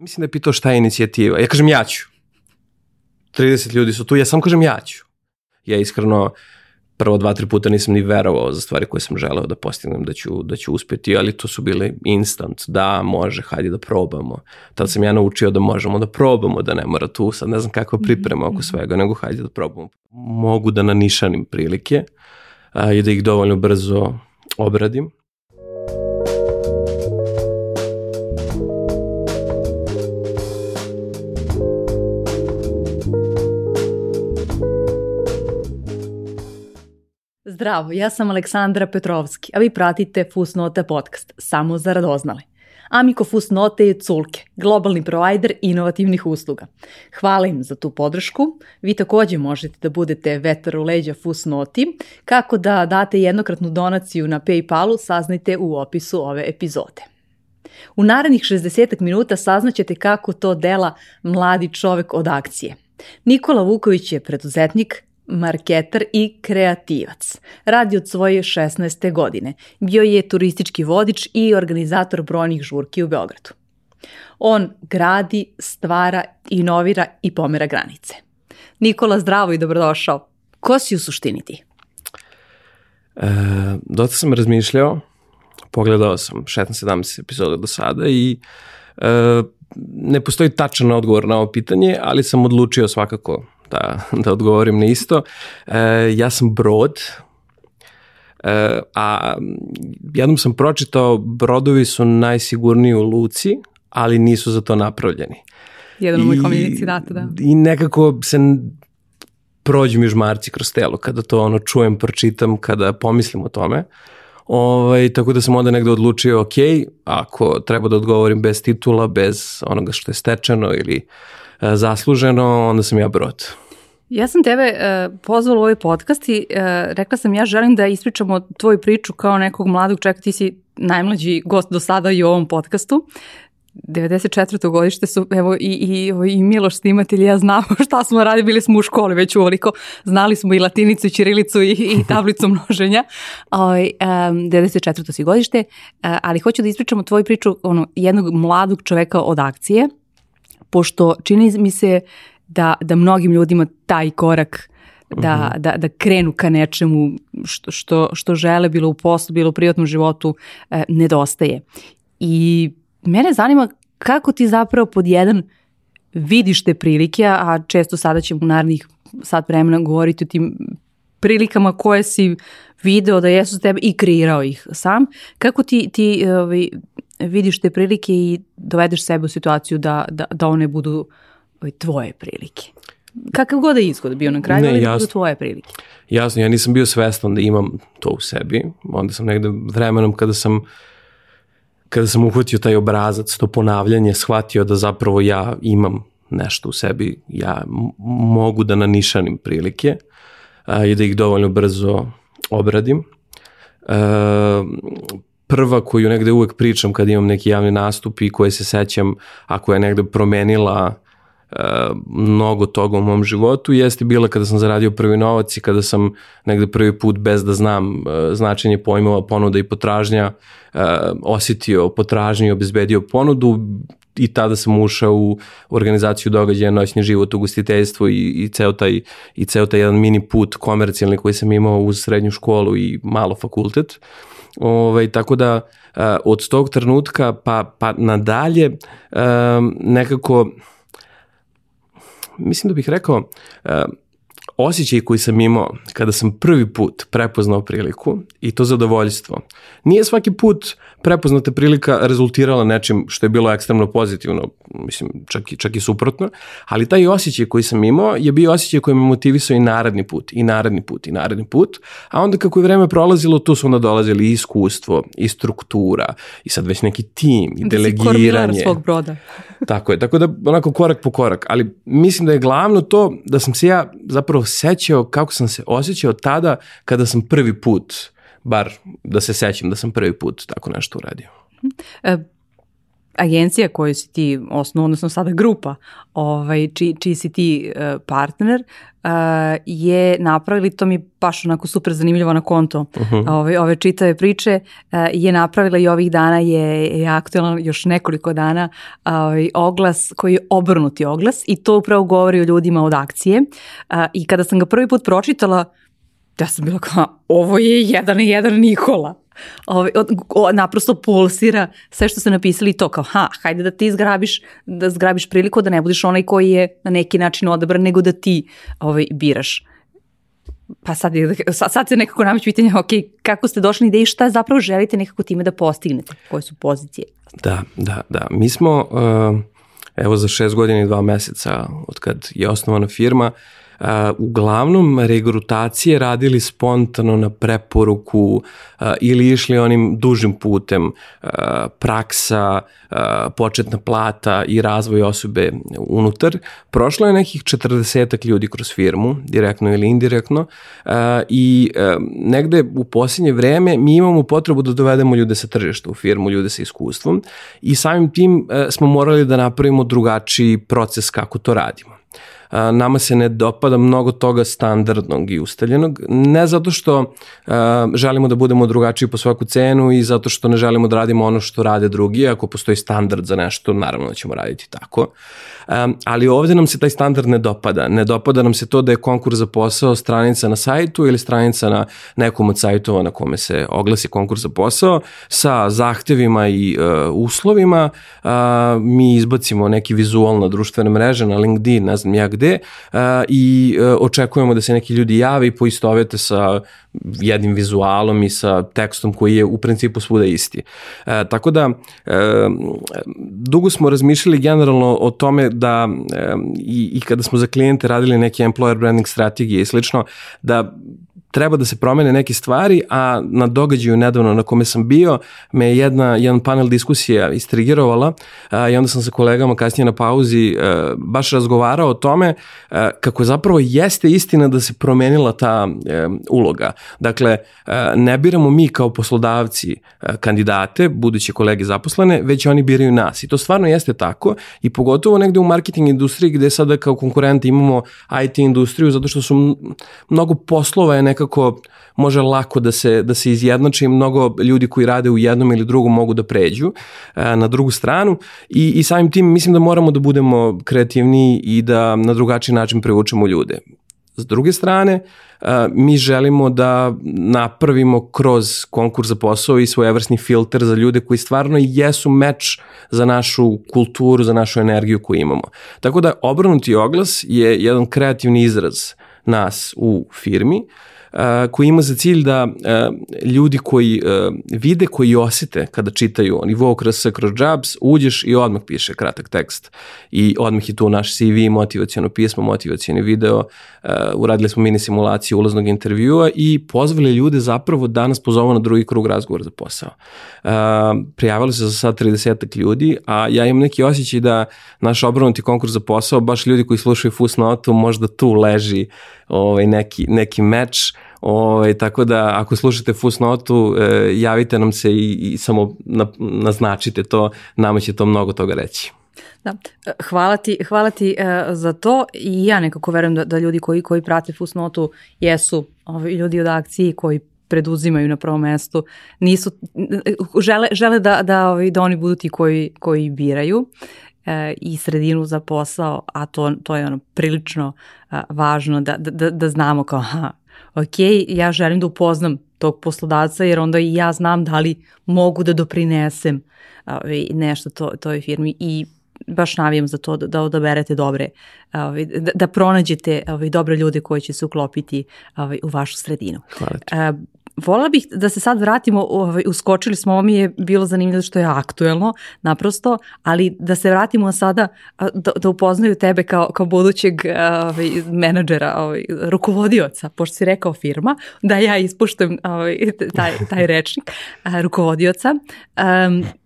Mislim da je pitao šta je inicijativa. Ja kažem ja ću. 30 ljudi su tu, ja sam kažem ja ću. Ja iskreno prvo dva, tri puta nisam ni verovao za stvari koje sam želeo da postignem da ću, da ću uspeti, ali to su bile instant, da, može, hajde da probamo. Tad sam ja naučio da možemo da probamo, da ne mora tu, sad ne znam kakva priprema oko svega, nego hajde da probamo. Mogu da nanišanim prilike a, i da ih dovoljno brzo obradim Zdravo, ja sam Aleksandra Petrovski, a vi pratite Fusnota podcast, samo za radoznale. Amiko Fusnote je Culke, globalni provider inovativnih usluga. Hvala im za tu podršku. Vi takođe možete da budete vetar u leđa Fusnoti. Kako da date jednokratnu donaciju na Paypalu, saznajte u opisu ove epizode. U narednih 60 minuta saznaćete kako to dela mladi čovek od akcije. Nikola Vuković je preduzetnik, marketar i kreativac. Radi od svoje 16. godine. Bio je turistički vodič i organizator brojnih žurki u Beogradu. On gradi, stvara, inovira i pomera granice. Nikola, zdravo i dobrodošao. Ko si u suštini ti? E, dosta sam razmišljao, pogledao sam 16-17 epizoda do sada i e, ne postoji tačan odgovor na ovo pitanje, ali sam odlučio svakako da, da odgovorim na isto. E, ja sam brod, e, a jednom sam pročitao brodovi su najsigurniji u luci, ali nisu za to napravljeni. Jedan od mojih citata, da. I nekako se prođu mi žmarci kroz telo kada to ono čujem, pročitam, kada pomislim o tome. Ovaj, tako da sam onda negde odlučio, ok, ako treba da odgovorim bez titula, bez onoga što je stečeno ili E, zasluženo, onda sam ja brod. Ja sam tebe uh, pozvala u ovaj podcast i uh, rekla sam ja želim da ispričamo tvoju priču kao nekog mladog čeka, ti si najmlađi gost do sada i u ovom podcastu. 94. godište su, evo i, i, i Miloš snimatelj ja znamo šta smo radili, bili smo u školi već uvoliko, znali smo i latinicu i čirilicu i, i tablicu množenja. O, um, 94. si godište, uh, ali hoću da ispričamo tvoju priču ono, jednog mladog čoveka od akcije, pošto čini mi se da, da mnogim ljudima taj korak da, mhm. da, da krenu ka nečemu što, što, što žele, bilo u poslu, bilo u privatnom životu, eh, nedostaje. I mene zanima kako ti zapravo pod jedan vidiš te prilike, a često sada ćemo u narednih sat vremena govoriti o tim prilikama koje si video da jesu s tebe i kreirao ih sam. Kako ti, ti ovaj, vidiš te prilike i dovedeš sebe u situaciju da, da, da one budu ovaj, tvoje prilike. Kakav god da je ishod bio na kraju, ne, ali da budu tvoje prilike. Jasno, ja nisam bio svestan da imam to u sebi. Onda sam negde vremenom kada sam kada sam uhvatio taj obrazac, to ponavljanje, shvatio da zapravo ja imam nešto u sebi, ja mogu da nanišanim prilike a, i da ih dovoljno brzo obradim. E, prva koju negde uvek pričam kad imam neki javni nastup i koje se sećam ako je negde promenila mnogo toga u mom životu jeste bila kada sam zaradio prvi novac i kada sam negde prvi put bez da znam uh, značenje pojmova ponuda i potražnja uh, osetio potražnju i obezbedio ponudu i tada sam ušao u organizaciju događaja Noćni život u gostiteljstvu i, i, ceo taj, i ceo taj jedan mini put komercijalni koji sam imao uz srednju školu i malo fakultet. Uh, Ovaj, tako da od tog trenutka pa, pa nadalje nekako mislim da bih rekao osjećaj koji sam imao kada sam prvi put prepoznao priliku i to zadovoljstvo. Nije svaki put prepoznata prilika rezultirala nečim što je bilo ekstremno pozitivno, mislim čak i, čak i suprotno, ali taj osjećaj koji sam imao je bio osjećaj koji me motivisao i naredni put, i naredni put, i naredni put, a onda kako je vreme prolazilo, tu su onda dolazili i iskustvo, i struktura, i sad već neki tim, i da delegiranje. Da svog broda. tako je, tako da onako korak po korak, ali mislim da je glavno to da sam se ja zapravo sećao kako sam se osjećao tada kada sam prvi put, bar da se sećam da sam prvi put tako nešto uradio. Agencija koju si ti osnovno, odnosno sada grupa, ovaj, či, čiji si ti uh, partner, uh, je napravili, to mi je baš onako super zanimljivo na konto uh -huh. ove, ove čitave priče, uh, je napravila i ovih dana je, je aktualan još nekoliko dana ovaj, oglas koji je obrnuti oglas i to upravo govori o ljudima od akcije uh, i kada sam ga prvi put pročitala, ja sam bila kao, ovo je jedan i jedan Nikola ovaj, od, o, naprosto pulsira sve što ste napisali to kao ha, hajde da ti zgrabiš, da zgrabiš priliku da ne budeš onaj koji je na neki način odabran, nego da ti ovaj, biraš pa sad, sad, sad se nekako nameću pitanje, ok, kako ste došli ideji, šta zapravo želite nekako time da postignete, koje su pozicije? Da, da, da. Mi smo, uh, evo za šest godina i dva meseca od kad je osnovana firma, uh, Uh, uglavnom regrutacije radili spontano na preporuku uh, ili išli onim dužim putem uh, praksa, početna plata i razvoj osobe unutar. Prošlo je nekih 40 ljudi kroz firmu, direktno ili indirektno i negde u posljednje vreme mi imamo potrebu da dovedemo ljude sa tržišta u firmu, ljude sa iskustvom i samim tim smo morali da napravimo drugačiji proces kako to radimo nama se ne dopada mnogo toga standardnog i ustaljenog, ne zato što želimo da budemo drugačiji po svaku cenu i zato što ne želimo da radimo ono što rade drugi, ako postoji standard za nešto, naravno da ćemo raditi tako. Um, ali ovde nam se taj standard ne dopada. Ne dopada nam se to da je konkurs za posao stranica na sajtu ili stranica na nekom od sajtova na kome se oglasi konkurs za posao sa zahtevima i uh, uslovima. Uh, mi izbacimo neki vizual na društvene mreže, na LinkedIn, ne znam ja gde uh, i uh, očekujemo da se neki ljudi jave i poistovete sa jednim vizualom i sa tekstom koji je u principu svuda isti. E, tako da, e, dugo smo razmišljali generalno o tome da e, i, i kada smo za klijente radili neke employer branding strategije i slično, da treba da se promene neke stvari, a na događaju nedavno na kome sam bio me jedna, jedan panel diskusija istrigirovala a, i onda sam sa kolegama kasnije na pauzi a, baš razgovarao o tome a, kako zapravo jeste istina da se promenila ta a, uloga. Dakle, a, ne biramo mi kao poslodavci a, kandidate, buduće kolege zaposlene, već oni biraju nas. I to stvarno jeste tako i pogotovo negde u marketing industriji gde sada kao konkurenti imamo IT industriju zato što su mnogo poslova je nekako može lako da se, da se izjednači mnogo ljudi koji rade u jednom ili drugom mogu da pređu e, na drugu stranu i, i samim tim mislim da moramo da budemo kreativniji i da na drugačiji način privučemo ljude. S druge strane, mi želimo da napravimo kroz konkurs za posao i svojevrsni filter za ljude koji stvarno jesu meč za našu kulturu, za našu energiju koju imamo. Tako da obrnuti oglas je jedan kreativni izraz nas u firmi, koji ima za cilj da ljudi koji vide, koji osete kada čitaju oni vo kroz S kroz jobs, uđeš i odmah piše kratak tekst i odmah je tu naš CV, motivacijono pismo, motivacijoni video, uradili smo mini simulaciju ulaznog intervjua i pozvali ljude zapravo da nas pozovu na drugi krug razgovora za posao. Prijavili se za sad 30 ljudi, a ja imam neki osjećaj da naš obranuti konkurs za posao, baš ljudi koji slušaju Fusnotu, možda tu leži ovaj, neki, neki meč, Ovaj, tako da ako slušate fusnotu, e, javite nam se i, i samo na, naznačite to, nama će to mnogo toga reći. Da. Hvala ti, hvala ti uh, za to i ja nekako verujem da, da ljudi koji, koji prate fusnotu jesu ovi ljudi od akcije koji preduzimaju na prvom mestu, nisu, žele, žele da, da, ovi, da oni budu ti koji, koji biraju e, i sredinu za posao, a to, to je ono prilično a, važno da, da, da znamo kao aha, ok, ja želim da upoznam tog poslodavca jer onda i ja znam da li mogu da doprinesem ovaj, nešto to, toj firmi i baš navijam za to da, da odaberete dobre, ovaj, da, da pronađete ovaj, dobre ljude koji će se uklopiti ovaj, u vašu sredinu. Hvala ti. Vola bih da se sad vratimo, ovaj, uskočili smo, ovo mi je bilo zanimljivo što je aktuelno, naprosto, ali da se vratimo sada, da, da upoznaju tebe kao, kao budućeg ovaj, menadžera, ovaj, rukovodioca, pošto si rekao firma, da ja ispuštujem ovaj, taj, taj rečnik, rukovodioca. Um,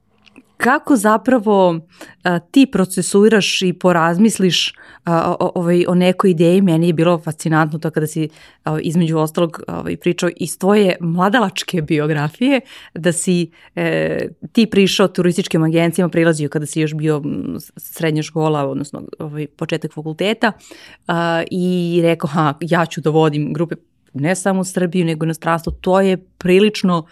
kako zapravo a, ti procesuiraš i porazmisliš a, o, ovaj, o nekoj ideji, meni je bilo fascinantno to kada si a, između ostalog ovaj, pričao iz tvoje mladalačke biografije, da si e, ti prišao turističkim agencijama, prilazio kada si još bio srednja škola, odnosno ovaj, početak fakulteta a, i rekao, ha, ja ću da vodim grupe ne samo u Srbiju, nego na stranstvo, to je prilično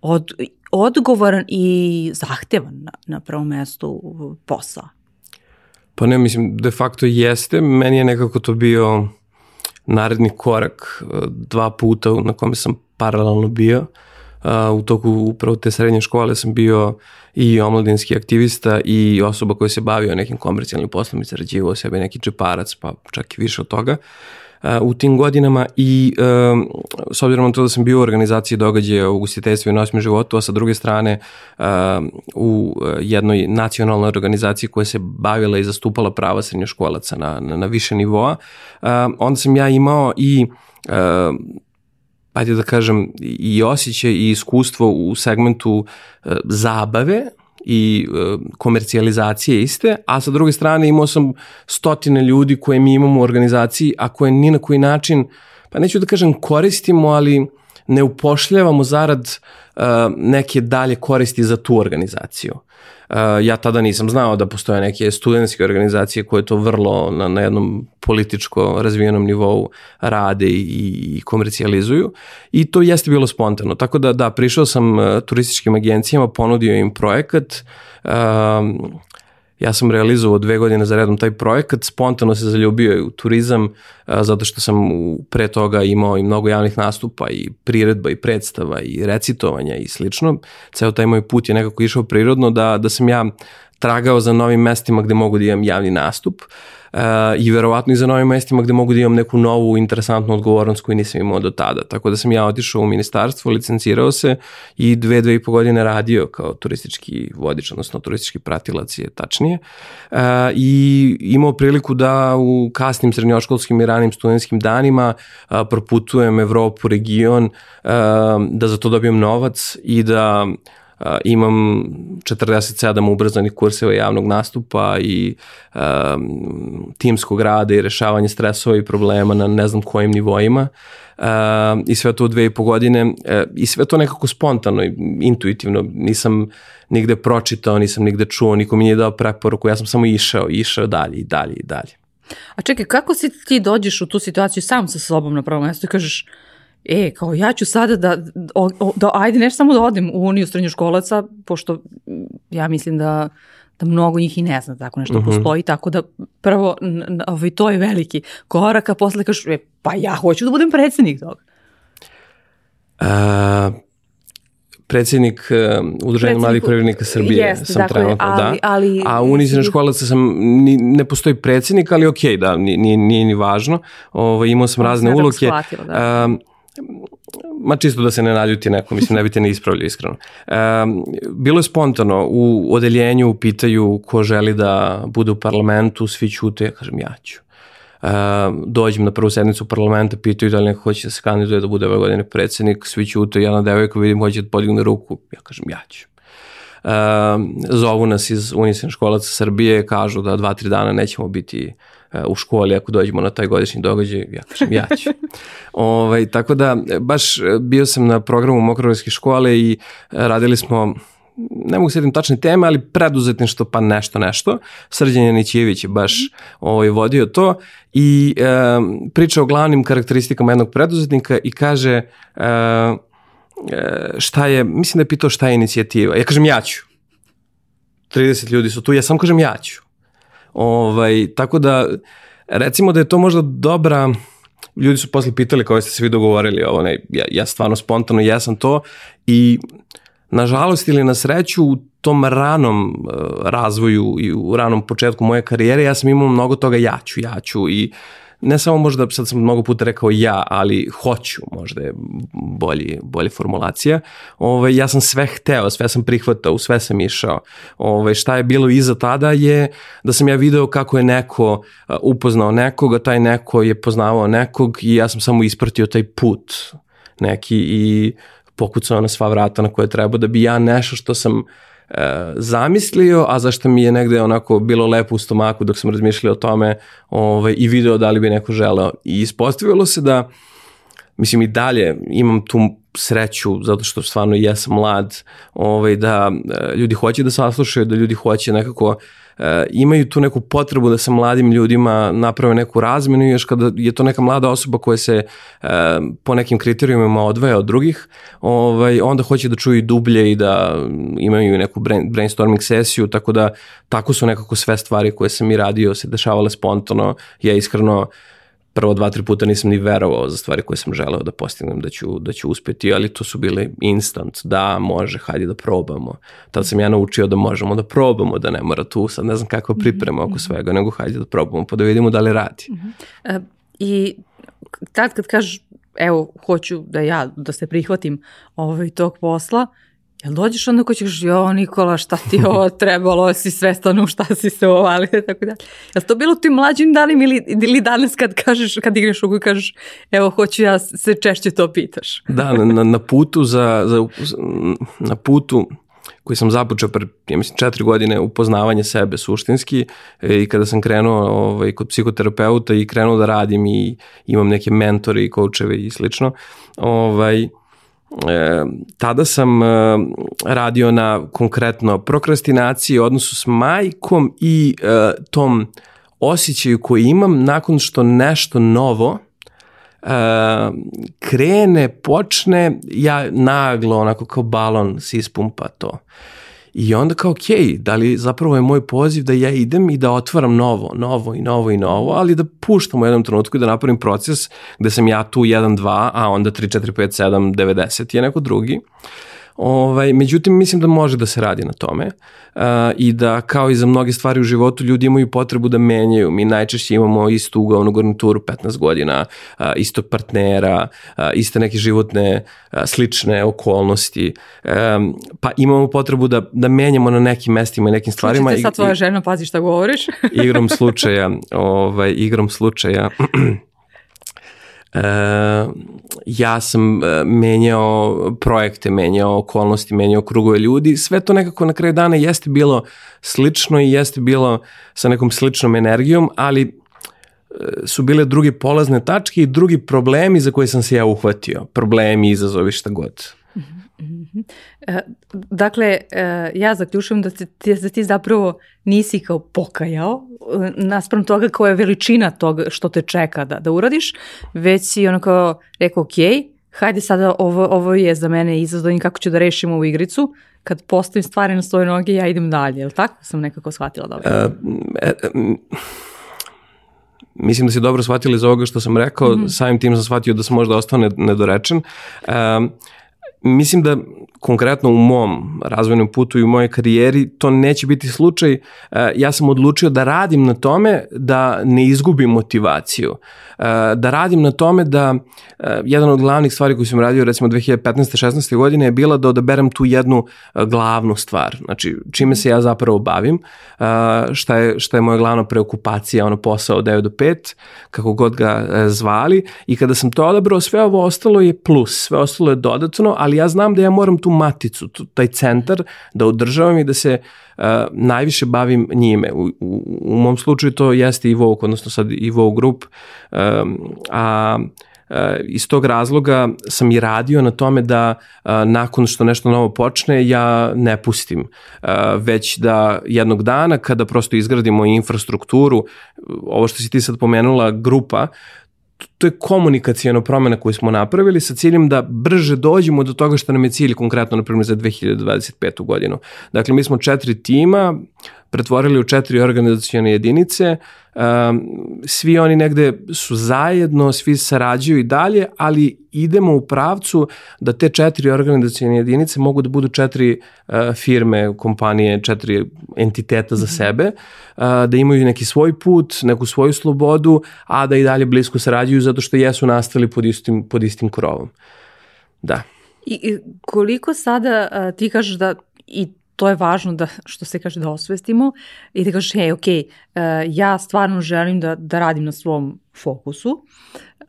od, odgovoran i zahtevan na, na prvom mestu posao. Pa ne, mislim, de facto jeste. Meni je nekako to bio naredni korak e, dva puta na kome sam paralelno bio. u toku upravo te srednje škole sam bio i omladinski aktivista i osoba koja se bavio nekim komercijalnim poslom i zarađivao sebe neki džeparac, pa čak i više od toga. Uh, u tim godinama i s obzirom na to da sam bio u organizaciji događaja u ugostiteljstvu i noćnom životu, a sa druge strane u jednoj nacionalnoj organizaciji koja se bavila i zastupala prava srednjoškolaca na, na, na više nivoa, onda sam ja imao i um, ajde da kažem, i osjećaj i iskustvo u segmentu uh, zabave, i e, komercijalizacije iste, a sa druge strane imao sam stotine ljudi koje mi imamo u organizaciji, a koje ni na koji način, pa neću da kažem koristimo, ali ne upošljavamo zarad uh, neke dalje koristi za tu organizaciju. Uh, ja tada nisam znao da postoje neke studentske organizacije koje to vrlo na, na jednom političko razvijenom nivou rade i, i komercijalizuju i to jeste bilo spontano. Tako da da, prišao sam uh, turističkim agencijama, ponudio im projekat, uh, Ja sam realizovao dve godine za redom taj projekat, spontano se zaljubio u turizam zato što sam pre toga imao i mnogo javnih nastupa i priredba i predstava i recitovanja i slično. Ceo taj moj put je nekako išao prirodno da, da sam ja tragao za novim mestima gde mogu da imam javni nastup. Uh, i verovatno i za novim mestima gde mogu da imam neku novu interesantnu odgovornost koju nisam imao do tada. Tako da sam ja otišao u ministarstvo, licencirao se i dve, dve i po godine radio kao turistički vodič, odnosno turistički pratilac je tačnije. Uh, I imao priliku da u kasnim srednjoškolskim i ranim studentskim danima uh, proputujem Evropu, region, da za to dobijem novac i da Uh, imam 47 ubrzanih kurseva javnog nastupa i um, timskog rada i rešavanje stresova i problema na ne znam kojim nivoima. Uh, I sve to u dve i po godine uh, i sve to nekako spontano i intuitivno. Nisam nigde pročitao, nisam nigde čuo, niko mi nije dao preporuku, ja sam samo išao, išao dalje i dalje i dalje. A čekaj, kako si ti dođeš u tu situaciju sam sa sobom na prvom mestu i kažeš e, kao ja ću sada da, o, o, da ajde nešto samo da odem u Uniju srednjoškolaca, pošto ja mislim da da mnogo njih i ne zna da tako nešto uh mhm. -huh. postoji, tako da prvo ovaj, to je veliki korak, a posle kažu, e, pa ja hoću da budem predsednik toga. A, predsednik uh, Udruženja mladih privrednika Srbije jeste, sam dakle, trenutno, ali, da. Ali, a u Uniji školaca sam, ni, ne postoji predsednik, ali okej, okay, da, nije, nije, ni važno. Ovo, ovaj, imao sam razne. Shvatila, da. Ma čisto da se ne naljuti neko, mislim ne bi te ne ispravljio iskreno. Um, bilo je spontano, u odeljenju pitaju ko želi da bude u parlamentu, svi ćute, ja kažem ja ću. Um, dođem na prvu sednicu parlamenta, pitaju da li neko hoće da se kandiduje da bude ove godine predsednik, svi ćute, jedna devojka vidim hoće da podigne ruku, ja kažem ja ću. Um, zovu nas iz Unisen školaca Srbije, kažu da dva, tri dana nećemo biti uh, u školi ako dođemo na taj godišnji događaj, ja kažem ja ću. ovaj, tako da baš bio sam na programu Mokrovske škole i radili smo ne mogu setim tačne teme, ali preduzetništvo pa nešto nešto. Srđan Janićević je baš ovaj, vodio to i e, priča o glavnim karakteristikama jednog preduzetnika i kaže e, šta je, mislim da je pitao šta je inicijativa. Ja kažem ja ću. 30 ljudi su tu, ja sam kažem ja ću. Ovaj, tako da, recimo da je to možda dobra, ljudi su posle pitali kao ste se vi dogovorili ovo, ne, ja, ja stvarno spontano jesam to i nažalost ili na sreću u tom ranom uh, razvoju i u ranom početku moje karijere ja sam imao mnogo toga ja ću, ja ću i uh, ne samo možda, sad sam mnogo puta rekao ja, ali hoću, možda je bolji, bolja formulacija. Ovaj, ja sam sve hteo, sve sam prihvatao, sve sam išao. Ovaj, šta je bilo iza tada je da sam ja video kako je neko upoznao nekoga, taj neko je poznavao nekog i ja sam samo ispratio taj put neki i pokucao na sva vrata na koje treba da bi ja nešto što sam e, zamislio, a zašto mi je negde onako bilo lepo u stomaku dok sam razmišljao o tome ovaj, i video da li bi neko želeo. I ispostavilo se da, mislim i dalje imam tu sreću zato što stvarno jesam mlad, ovaj, da e, ljudi hoće da saslušaju, da ljudi hoće nekako e, imaju tu neku potrebu da sa mladim ljudima naprave neku razmenu i još kada je to neka mlada osoba koja se e, po nekim kriterijumima odvaja od drugih, ovaj, onda hoće da čuju dublje i da imaju neku brain, brainstorming sesiju, tako da tako su nekako sve stvari koje sam i radio se dešavale spontano. Ja iskreno uh, prvo dva, tri puta nisam ni verovao za stvari koje sam želeo da postignem da ću, da ću uspeti, ali to su bile instant, da, može, hajde da probamo. Tad sam ja naučio da možemo da probamo, da ne mora tu, sad ne znam kakva mhm, priprema oko mhm. svega, nego hajde da probamo, pa da vidimo da li radi. -huh. e, I tad kad kažeš, evo, hoću da ja, da se prihvatim ovaj, tog posla, Jel dođeš onda ko ćeš, jo Nikola, šta ti ovo trebalo, si svestan u šta si se uvalio, tako da. Jel to bilo tim mlađim danima ili, ili danas kad kažeš, kad igraš u i kažeš, evo, hoću ja se češće to pitaš? Da, na, na putu za, za, na putu koji sam započeo pre, ja mislim, četiri godine upoznavanje sebe suštinski e, i kada sam krenuo ovaj, kod psihoterapeuta i krenuo da radim i imam neke mentore i koučeve i slično, ovaj, E, tada sam e, radio na konkretno prokrastinaciji, odnosu s majkom i e, tom osjećaju koji imam nakon što nešto novo e, krene, počne, ja naglo, onako kao balon se ispumpa to. I onda kao, ok, da li zapravo je moj poziv da ja idem i da otvaram novo, novo i novo i novo, ali da puštam u jednom trenutku i da napravim proces gde sam ja tu 1, 2, a onda 3, 4, 5, 7, 90 je neko drugi. Ovaj, međutim, mislim da može da se radi na tome uh, i da kao i za mnoge stvari u životu ljudi imaju potrebu da menjaju. Mi najčešće imamo istu ugovnu garnituru 15 godina, uh, istog partnera, uh, iste neke životne uh, slične okolnosti, um, pa imamo potrebu da, da menjamo na nekim mestima i nekim stvarima. Slučite sad tvoja žena, pazi šta govoriš. igrom slučaja, ovaj, igrom slučaja E, ja sam e, menjao projekte, menjao okolnosti, menjao krugove ljudi, sve to nekako na kraju dana jeste bilo slično i jeste bilo sa nekom sličnom energijom, ali e, su bile druge polazne tačke i drugi problemi za koje sam se ja uhvatio. Problemi, izazovi, šta god. E, dakle, e, ja zaključujem da ti, da ti zapravo nisi kao pokajao e, naspram toga koja je veličina toga što te čeka da, da uradiš, već si ono kao rekao, ok, hajde sada ovo, ovo je za mene izazov i kako ću da rešim ovu igricu, kad postavim stvari na svoje noge ja idem dalje, je li tako? Sam nekako shvatila dobro. Uh, e, mislim da si dobro shvatila iz ovoga što sam rekao, mm -hmm. samim tim sam shvatio da sam možda ostao nedorečen. Uh, mislim da konkretno u mom razvojnom putu i u mojoj karijeri to neće biti slučaj. E, ja sam odlučio da radim na tome da ne izgubim motivaciju. E, da radim na tome da e, jedan od glavnih stvari koju sam radio recimo 2015. 16. godine je bila da odaberem tu jednu glavnu stvar. Znači čime se ja zapravo bavim, šta je, šta je moja glavna preokupacija, ono posao od 9 do 5, kako god ga zvali i kada sam to odabrao sve ovo ostalo je plus, sve ostalo je dodatno, ali ja znam da ja moram tu maticu, taj centar da održavam i da se uh, najviše bavim njime. U, u, u mom slučaju to jeste i Vogue, odnosno sad i Vogue Group, um, a iz tog razloga sam i radio na tome da nakon što nešto novo počne ja ne pustim, već da jednog dana kada prosto izgradimo infrastrukturu, ovo što si ti sad pomenula, grupa, to je komunikacijona promena koju smo napravili sa ciljem da brže dođemo do toga što nam je cilj konkretno, na primjer, za 2025. godinu. Dakle, mi smo četiri tima, pretvorili u četiri organizacijone jedinice, svi oni negde su zajedno, svi sarađuju i dalje, ali idemo u pravcu da te četiri organizacijone jedinice mogu da budu četiri uh, firme, kompanije, četiri entiteta za mhm. sebe, uh, da imaju neki svoj put, neku svoju slobodu, a da i dalje blisko sarađuju zato što jesu nastali pod istim, pod istim krovom. Da. I, koliko sada uh, ti kažeš da i to je važno da, što se kaže, da osvestimo i da kažeš, hej, ok, uh, ja stvarno želim da, da radim na svom fokusu.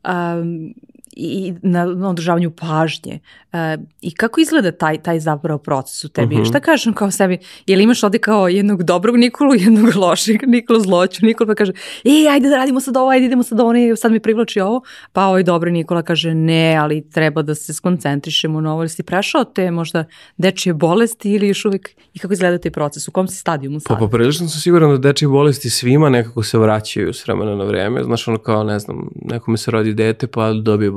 Um, i na, na održavanju pažnje. E, I kako izgleda taj, taj zapravo proces u tebi? Uh -huh. Šta kažeš kao sebi? Je li imaš ovde kao jednog dobrog Nikolu, jednog lošeg Nikolu zloću? Nikola pa kaže, ej, ajde da radimo sad ovo, ajde idemo sad ovo, ne, sad mi privlači ovo. Pa ovaj dobri Nikola kaže, ne, ali treba da se skoncentrišemo na ovo. Ili si prešao te možda dečije bolesti ili još uvijek, i kako izgleda taj proces? U kom si stadijumu sad? Pa, pa prilično sam siguran da dečije bolesti svima nekako se vraćaju s vremena na vreme. Znaš, ono kao, ne znam, nekome se rodi dete pa dobije.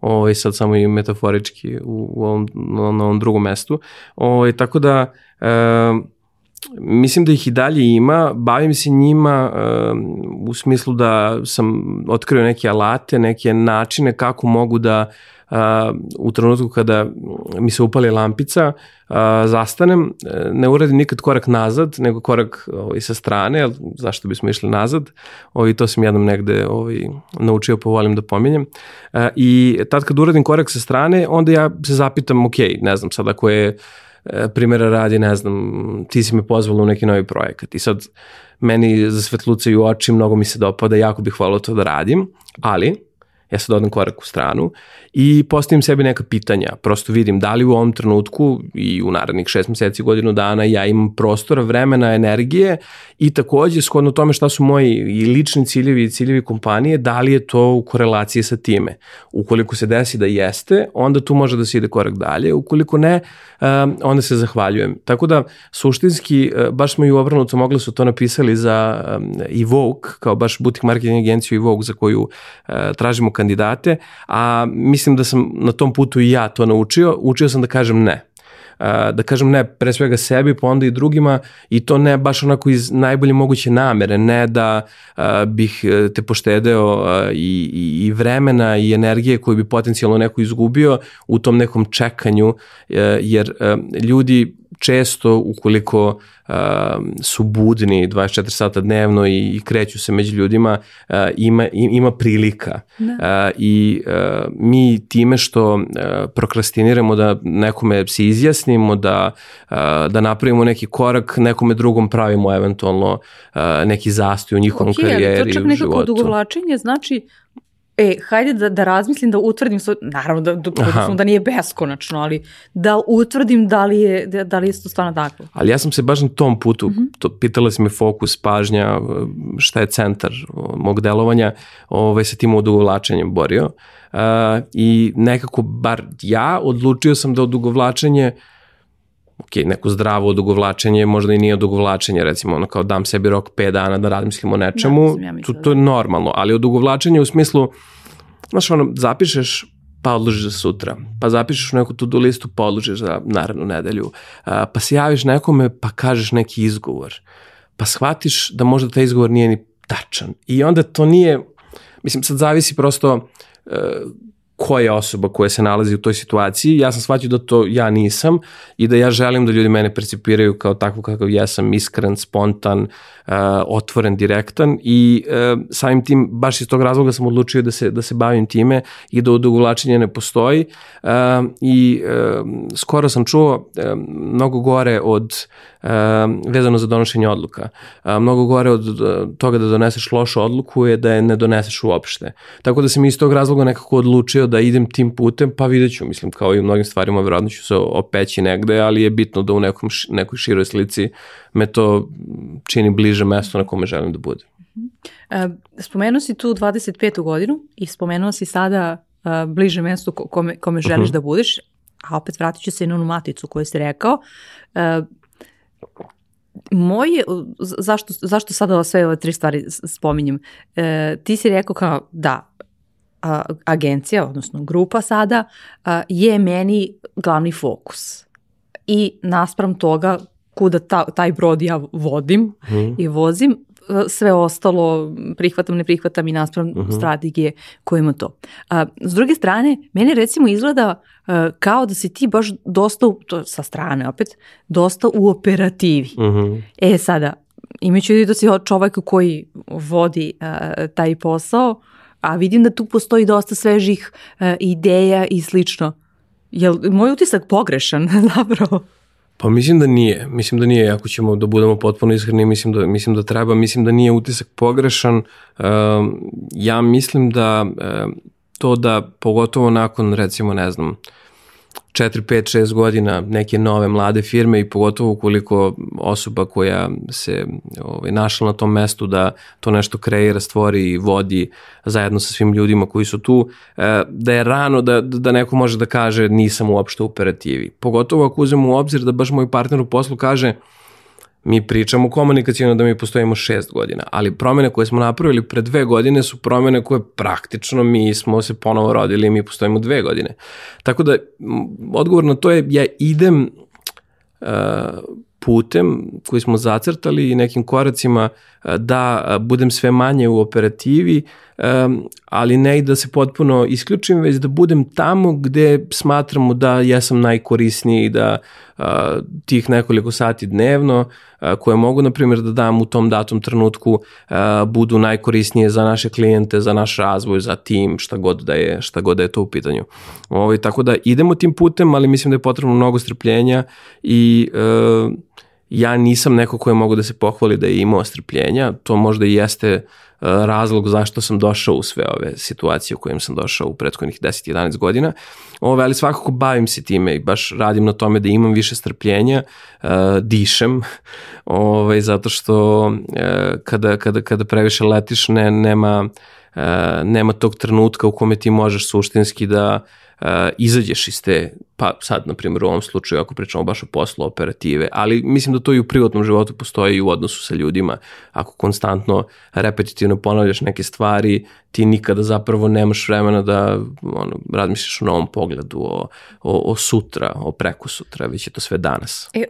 Ovo ovaj, sad samo i metaforički u, u ovom, na, ovom drugom mestu. Ovaj, tako da, e, mislim da ih i dalje ima, bavim se njima e, u smislu da sam otkrio neke alate, neke načine kako mogu da u trenutku kada mi se upali lampica, zastanem, ne uradim nikad korak nazad, nego korak ovaj, sa strane, zašto bismo išli nazad, ovaj, to sam jednom negde ovaj, naučio, pa volim da pominjem. I tad kad uradim korak sa strane, onda ja se zapitam, ok, ne znam sad ako je e, primjera radi, ne znam, ti si me pozvala u neki novi projekat i sad meni zasvetlucaju oči, mnogo mi se dopada, jako bih volao to da radim, ali ja sad odem korak u stranu i postavim sebi neka pitanja. Prosto vidim da li u ovom trenutku i u narednih šest meseci, godinu dana ja imam prostora, vremena, energije i takođe shodno tome šta su moji i lični ciljevi i ciljevi kompanije, da li je to u korelaciji sa time. Ukoliko se desi da jeste, onda tu može da se ide korak dalje. Ukoliko ne, onda se zahvaljujem. Tako da, suštinski, e, baš smo i u obrnuto mogli su to napisali za Evoke, kao baš butik marketing agenciju Evoke za koju e, tražimo kandidate, a mislim da sam na tom putu i ja to naučio, učio sam da kažem ne. Da kažem ne pre svega sebi pa onda i drugima i to ne baš onako iz najbolje moguće namere ne da bih e, te poštedeo i, i, i vremena i energije koju bi potencijalno neko izgubio u tom nekom čekanju e, jer a, ljudi često ukoliko uh, su budni 24 sata dnevno i, i kreću se među ljudima, uh, ima, ima prilika. Da. Uh, I uh, mi time što uh, prokrastiniramo da nekome se izjasnimo, da, uh, da napravimo neki korak, nekome drugom pravimo eventualno uh, neki zastoj u njihovom okay, karijeri i životu. To čak nekako odugovlačenje znači E, hajde da, da razmislim, da utvrdim, svoj, naravno da, da, da, da nije beskonačno, ali da utvrdim da li je, da, da li je to stvarno tako. Ali ja sam se baš na tom putu, mm -hmm. to, pitala si me fokus, pažnja, šta je centar mog delovanja, ovaj, sa tim odugovlačenjem borio. Uh, I nekako, bar ja, odlučio sam da odugovlačenje ok, neko zdravo odugovlačenje, možda i nije odugovlačenje, recimo ono kao dam sebi rok 5 dana da razmislim o nečemu, da, ja to, to je normalno, ali odugovlačenje u smislu, znaš ono, zapišeš pa odložiš za sutra, pa zapišeš neku to-do listu, pa odložiš za narednu nedelju, pa se javiš nekome, pa kažeš neki izgovor, pa shvatiš da možda taj izgovor nije ni tačan. I onda to nije, mislim, sad zavisi prosto e, ko je osoba koja se nalazi u toj situaciji. Ja sam shvatio da to ja nisam i da ja želim da ljudi mene percipiraju kao takvu kakav jesam, iskren, spontan, uh, otvoren, direktan i uh, samim tim baš iz tog razloga sam odlučio da se, da se bavim time i da odugovlačenje ne postoji uh, i uh, skoro sam čuo uh, mnogo gore od uh, vezano za donošenje odluka. Uh, mnogo gore od toga da doneseš lošu odluku je da je ne doneseš uopšte. Tako da sam iz tog razloga nekako odlučio da idem tim putem, pa vidjet ću, mislim, kao i u mnogim stvarima, verovatno ću se opeći negde, ali je bitno da u nekom, nekoj široj slici me to čini bliže mesto na kome želim da budem. E, spomenuo si tu 25. godinu i spomenuo si sada uh, bliže mesto kome, kome želiš uh mhm. -huh. da budeš, a opet vratit ću se i na onu maticu koju si rekao. Uh, moje, zašto, zašto sada sve ove tri stvari spominjem? E, ti si rekao kao, da, a, agencija, odnosno grupa sada, a, je meni glavni fokus. I naspram toga kuda ta, taj brod ja vodim mm. i vozim, sve ostalo prihvatam, ne prihvatam i naspram uh mhm. -huh. strategije koje ima to. A, s druge strane, meni recimo izgleda a, kao da si ti baš dosta, to sa strane opet, dosta u operativi. Uh mhm. -huh. E sada, imajući da si čovek koji vodi a, taj posao, a vidim da tu postoji dosta svežih uh, ideja i slično. Je li moj utisak pogrešan zapravo? Pa mislim da nije. Mislim da nije, ako ćemo da budemo potpuno iskreni, mislim da, mislim da treba. Mislim da nije utisak pogrešan. Uh, ja mislim da uh, to da pogotovo nakon recimo ne znam 4, 5, 6 godina neke nove mlade firme i pogotovo ukoliko osoba koja se ovaj, našla na tom mestu da to nešto kreira, stvori i vodi zajedno sa svim ljudima koji su tu, e, da je rano da, da neko može da kaže nisam uopšte u operativi. Pogotovo ako uzmemo u obzir da baš moj partner u poslu kaže Mi pričamo komunikacijno da mi postojimo šest godina, ali promene koje smo napravili pre dve godine su promene koje praktično mi smo se ponovo rodili i mi postojimo dve godine. Tako da, odgovor na to je, ja idem uh, putem koji smo zacrtali i nekim koracima da budem sve manje u operativi, ali ne i da se potpuno isključim, već da budem tamo gde smatramo da jesam najkorisniji, da tih nekoliko sati dnevno koje mogu, na primjer, da dam u tom datom trenutku budu najkorisnije za naše klijente, za naš razvoj, za tim, šta god da je, šta god da je to u pitanju. Ovo, ovaj, tako da idemo tim putem, ali mislim da je potrebno mnogo strpljenja i uh, ja nisam neko koje mogu da se pohvali da je imao strpljenja, to možda i jeste e, razlog zašto sam došao u sve ove situacije u kojim sam došao u prethodnih 10-11 godina, ove, ali svakako bavim se time i baš radim na tome da imam više strpljenja, uh, dišem, ove, zato što uh, kada, kada, kada previše letiš ne, nema, uh, nema tog trenutka u kome ti možeš suštinski da uh, izađeš iz te, pa sad, na primjer, u ovom slučaju, ako pričamo baš o poslu operative, ali mislim da to i u privatnom životu postoji i u odnosu sa ljudima. Ako konstantno, repetitivno ponavljaš neke stvari, ti nikada zapravo nemaš vremena da ono, razmišljaš o novom pogledu, o, o, o sutra, o preku sutra, već je to sve danas. E,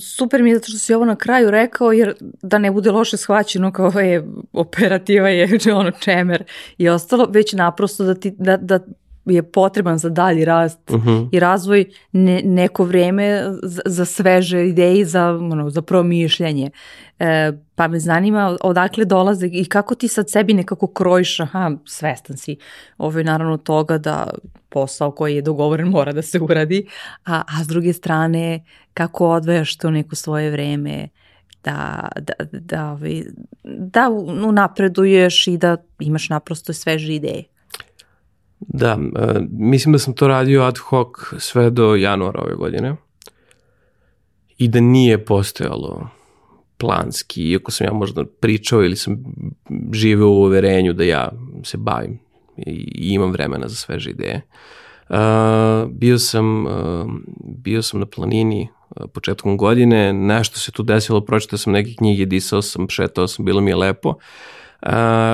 super mi je zato što si ovo na kraju rekao, jer da ne bude loše shvaćeno kao je operativa je ono čemer i ostalo, već naprosto da, ti, da, da je potreban za dalji rast uh -huh. i razvoj ne, neko vreme za, za sveže ideje, za, ono, za promišljanje. E, pa me zanima odakle dolaze i kako ti sad sebi nekako krojiš, aha, svestan si ovo je naravno toga da posao koji je dogovoren mora da se uradi, a, a s druge strane kako odvajaš to neko svoje vreme, da, da, da, da, da napreduješ i da imaš naprosto sveže ideje. Da, uh, mislim da sam to radio ad hoc sve do januara ove godine i da nije postojalo planski, iako sam ja možda pričao ili sam živeo u uverenju da ja se bavim i imam vremena za sveže ideje. Uh, bio sam uh, bio sam na planini uh, početkom godine, nešto se tu desilo, pročitao sam neke knjige, disao sam, šetao sam, bilo mi je lepo. Uh, Uh,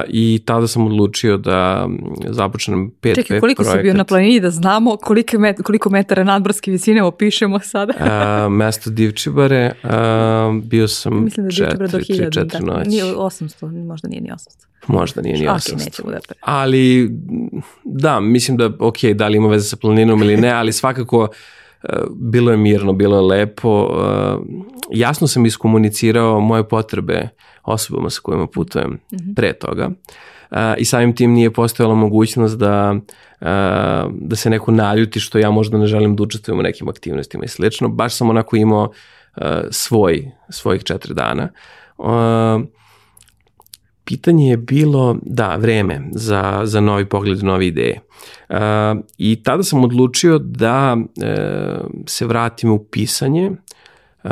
i tada sam odlučio da započnem pet Čekaj, koliko projekat. si bio na planini da znamo koliko, met, koliko metara nadmorske visine opišemo sada? uh, mesto Divčibare, uh, bio sam Mislim da četiri, do 1000, četiri da, noći. Nije 800, možda nije ni 800. Možda nije ni 800. Ok, nećemo da pre. Ali, da, mislim da, ok, da li ima veze sa planinom ili ne, ali svakako uh, bilo je mirno, bilo je lepo. Uh, jasno sam iskomunicirao moje potrebe osobama sa kojima putujem mm -hmm. pre toga. Uh, I samim tim nije postojala mogućnost da, uh, da se neko naljuti što ja možda ne želim da učestvujem u nekim aktivnostima i slično. Baš sam onako imao uh, svoj, svojih četiri dana. Uh, pitanje je bilo, da, vreme za, za novi pogled, nove ideje. Uh, I tada sam odlučio da uh, se vratim u pisanje. Uh,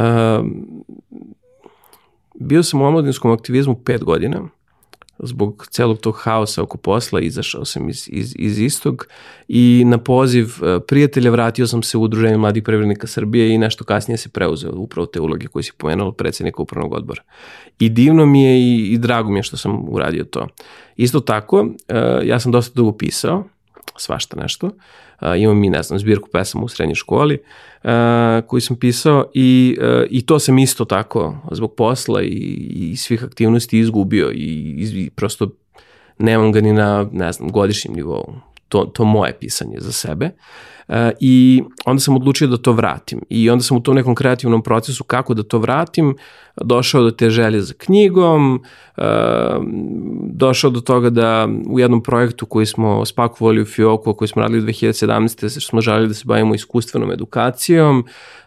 bio sam u omladinskom aktivizmu pet godina, zbog celog tog haosa oko posla izašao sam iz, iz, iz istog i na poziv e, prijatelja vratio sam se u Udruženje mladih prevrednika Srbije i nešto kasnije se preuzeo upravo te uloge koje si pomenuo predsednika upravnog odbora. I divno mi je i, i drago mi je što sam uradio to. Isto tako, e, ja sam dosta dugo pisao, svašta nešto, imam i, ne znam, zbirku pesama u srednjoj školi uh, koju sam pisao i, i to sam isto tako zbog posla i, i svih aktivnosti izgubio i, i prosto nemam ga ni na, ne znam, godišnjem nivou. To, to moje pisanje za sebe. Uh, I onda sam odlučio da to vratim. I onda sam u tom nekom kreativnom procesu kako da to vratim, došao do te želje za knjigom, uh, došao do toga da u jednom projektu koji smo spakovali u Fioku, koji smo radili u 2017. smo želeli da se bavimo iskustvenom edukacijom,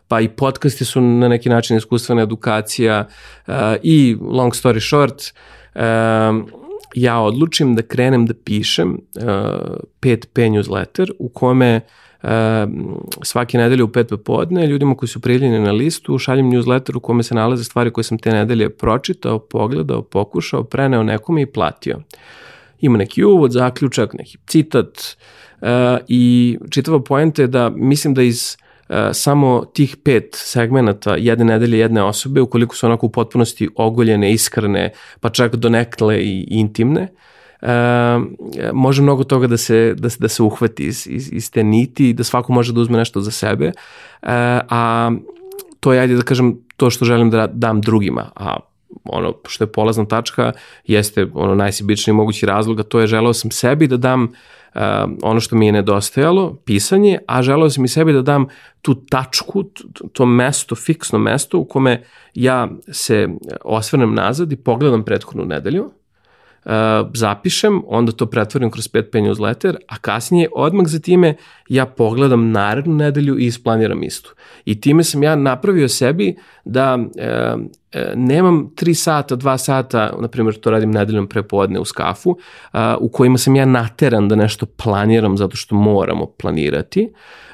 pa i podcasti su na neki način iskustvena edukacija uh, i long story short, ja odlučim da krenem da pišem uh, 5P newsletter u kome uh, svake nedelje u 5 popodne ljudima koji su prijeljeni na listu šaljem newsletter u kome se nalaze stvari koje sam te nedelje pročitao, pogledao, pokušao, preneo nekome i platio. Ima neki uvod, zaključak, neki citat uh, i čitava poenta je da mislim da iz samo tih pet segmenata jedne nedelje jedne osobe, ukoliko su onako u potpunosti ogoljene, iskrene, pa čak donekle i intimne, e, može mnogo toga da se, da, da se uhvati iz, iz, iz te niti, da svako može da uzme nešto za sebe, e, a to je, ajde da kažem, to što želim da dam drugima, a ono što je polazna tačka jeste ono najsibičniji mogući razlog, a to je želeo sam sebi da dam uh, ono što mi je nedostajalo, pisanje, a želeo sam i sebi da dam tu tačku, to mesto, fiksno mesto u kome ja se osvrnem nazad i pogledam prethodnu nedelju zapišem, onda to pretvorim kroz 5P newsletter, a kasnije odmah za time ja pogledam narednu nedelju i isplaniram istu. I time sam ja napravio sebi da uh, nemam 3 sata, 2 sata, na primjer to radim nedeljom prepodne u skafu, uh, u kojima sam ja nateran da nešto planiram zato što moramo planirati,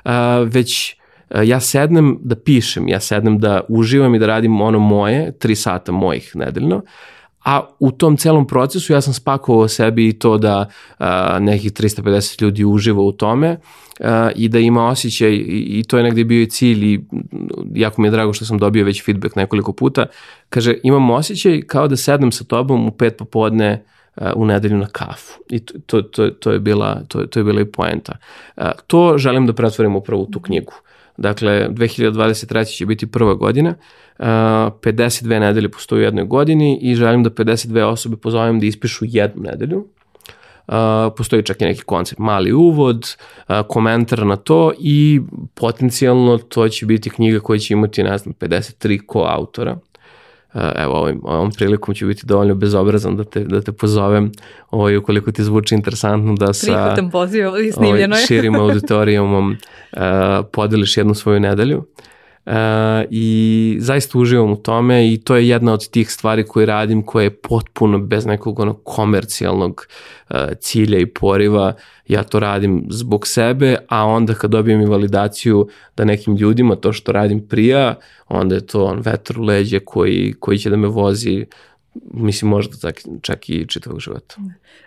uh, već ja sednem da pišem, ja sednem da uživam i da radim ono moje, 3 sata mojih nedeljno, a u tom celom procesu ja sam spakovao sebi i to da a, nekih 350 ljudi uživa u tome a, i da ima osjećaj i, i to je negde bio i cilj i jako mi je drago što sam dobio već feedback nekoliko puta. Kaže, imam osjećaj kao da sednem sa tobom u pet popodne u nedelju na kafu. I to, to, to, je, bila, to, to je bila i poenta. To želim da pretvorim upravo u tu knjigu. Dakle, 2023. će biti prva godina, 52 nedelje postoji u jednoj godini i želim da 52 osobe pozovem da ispišu jednu nedelju. Uh, postoji čak i neki koncept, mali uvod, uh, komentar na to i potencijalno to će biti knjiga koja će imati, ne znam, 53 ko-autora. evo, ovim, ovom prilikom ću biti dovoljno bezobrazan da te, da te pozovem ovaj, ukoliko ti zvuči interesantno da sa Prihvatam poziv, snimljeno ovaj, širim auditorijumom uh, podeliš jednu svoju nedelju. Uh, Uh, i zaista uživam u tome i to je jedna od tih stvari koje radim koje je potpuno bez nekog ono komercijalnog uh, cilja i poriva. Ja to radim zbog sebe a onda kad dobijem i validaciju da nekim ljudima to što radim prija onda je to on vetar leđe koji, koji će da me vozi mislim možda čak, čak i čitavog života.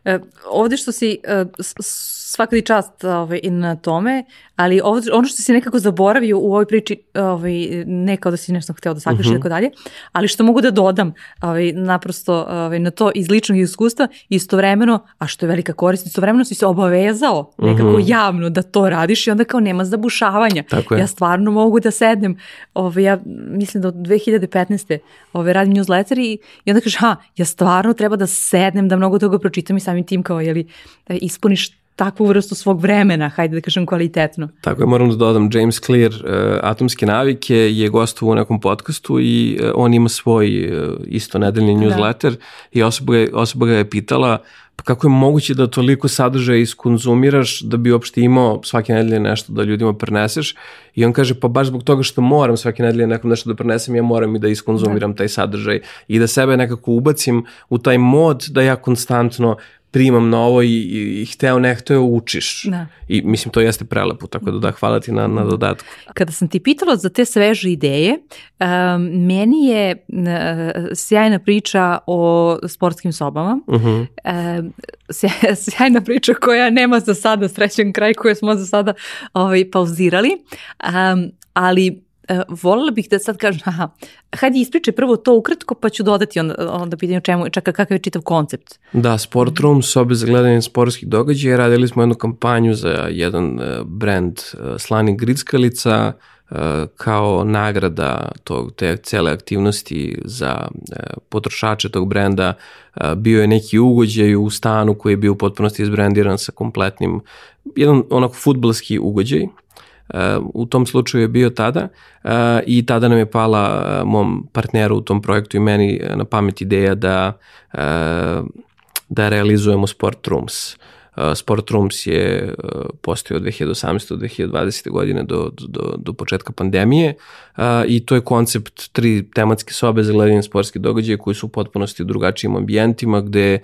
E, ovde što si e, svaka čast ovaj, i na tome, ali ovde, ono što si nekako zaboravio u ovoj priči, ovaj, ne kao da si nešto hteo da sakriš uh mhm. i tako dalje, ali što mogu da dodam ovaj, naprosto ovaj, na to iz ličnog iskustva, istovremeno, a što je velika korist, istovremeno si se obavezao nekako. -huh. javno da to radiš i onda kao nema zabušavanja. Ja stvarno mogu da sednem, ovaj, ja mislim da od 2015. Ovaj, radim newsletter i, i onda ha, ja stvarno treba da sednem, da mnogo toga pročitam i samim tim kao, jeli, da ispuniš takvu vrstu svog vremena, hajde da kažem kvalitetno. Tako je, moram da dodam, James Clear, uh, Atomske navike, je gostovo u nekom podcastu i uh, on ima svoj uh, isto nedeljni da. newsletter da. i osoba ga, osoba ga je pitala pa kako je moguće da toliko sadržaja iskonzumiraš da bi uopšte imao svake nedelje nešto da ljudima preneseš i on kaže pa baš zbog toga što moram svake nedelje nekom nešto da prenesem ja moram i da iskonzumiram da. taj sadržaj i da sebe nekako ubacim u taj mod da ja konstantno primam novo i, i, i hteo ne hteo učiš. Da. I mislim to jeste prelepo, tako da da hvala ti na, na dodatku. Kada sam ti pitala za te sveže ideje, um, meni je uh, sjajna priča o sportskim sobama. Uh -huh. um, sjajna priča koja nema za sada srećen kraj koje smo za sada ovaj, pauzirali. Um, ali uh, bih da sad kažem, aha, hajde ispričaj prvo to ukratko, pa ću dodati onda, onda pitanje o čemu, čaka kakav je čitav koncept. Da, Sport Room, sobe za gledanje sportskih događaja, radili smo jednu kampanju za jedan uh, brand uh, Slani Grickalica, kao nagrada tog, te cele aktivnosti za potrošače tog brenda. Bio je neki ugođaj u stanu koji je bio u potpunosti izbrendiran sa kompletnim, jedan onako futbalski ugođaj, u tom slučaju je bio tada i tada nam je pala mom partneru u tom projektu i meni na pamet ideja da da realizujemo Sport Rooms. Sport Rooms je postojao od 2018. do 2020. godine do, do, do početka pandemije i to je koncept tri tematske sobe za gledanje sportske događaje koji su u potpunosti u drugačijim ambijentima gde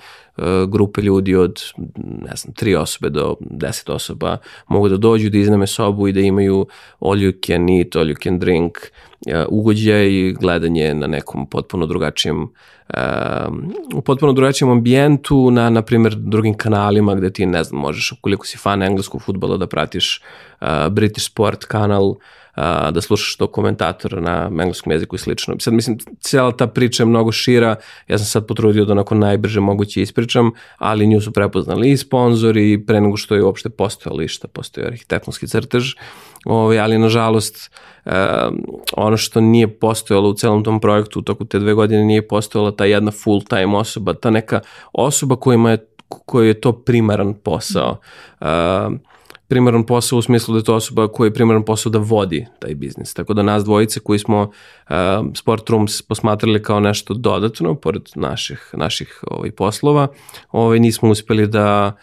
grupe ljudi od, ne znam, tri osobe do deset osoba mogu da dođu, da izname sobu i da imaju all you can eat, all you can drink, ugođaj i gledanje na nekom potpuno drugačijem u potpuno drugačijem ambijentu, na, na primjer, drugim kanalima gde ti, ne znam, možeš, ukoliko si fan engleskog futbola, da pratiš uh, British Sport kanal, da slušaš to komentatora na engleskom jeziku i slično. Sad mislim, cijela ta priča je mnogo šira, ja sam sad potrudio da onako najbrže moguće ispričam, ali nju su prepoznali i sponzori pre nego što je uopšte postojalo lišta, postoji arhitektonski crtež, ovaj, ali nažalost uh, ono što nije postojalo u celom tom projektu u toku te dve godine nije postojala ta jedna full time osoba, ta neka osoba kojima je koji je to primaran posao. Uh, primaran posao u smislu da je to osoba koja je primaran posao da vodi taj biznis. Tako da nas dvojice koji smo uh, Sport Rooms posmatrali kao nešto dodatno, pored naših, naših ovaj, poslova, ovaj, nismo uspeli da uh,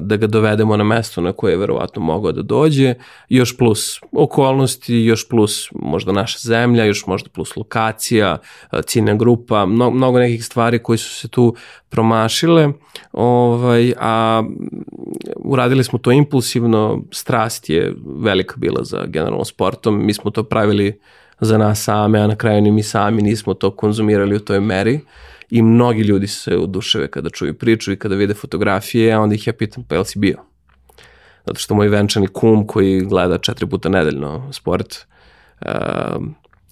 da ga dovedemo na mesto na koje je verovatno mogao da dođe, još plus okolnosti, još plus možda naša zemlja, još možda plus lokacija, ciljna grupa, mnogo, mnogo nekih stvari koji su se tu promašile, ovaj, a uradili smo to impulsivno, strast je velika bila za generalno sportom, mi smo to pravili za nas same, a na kraju ni mi sami nismo to konzumirali u toj meri. Uh, i mnogi ljudi se oduševe kada čuju priču i kada vide fotografije, a onda ih ja pitam, pa jel si bio? Zato što moj venčani kum koji gleda četiri puta nedeljno sport uh,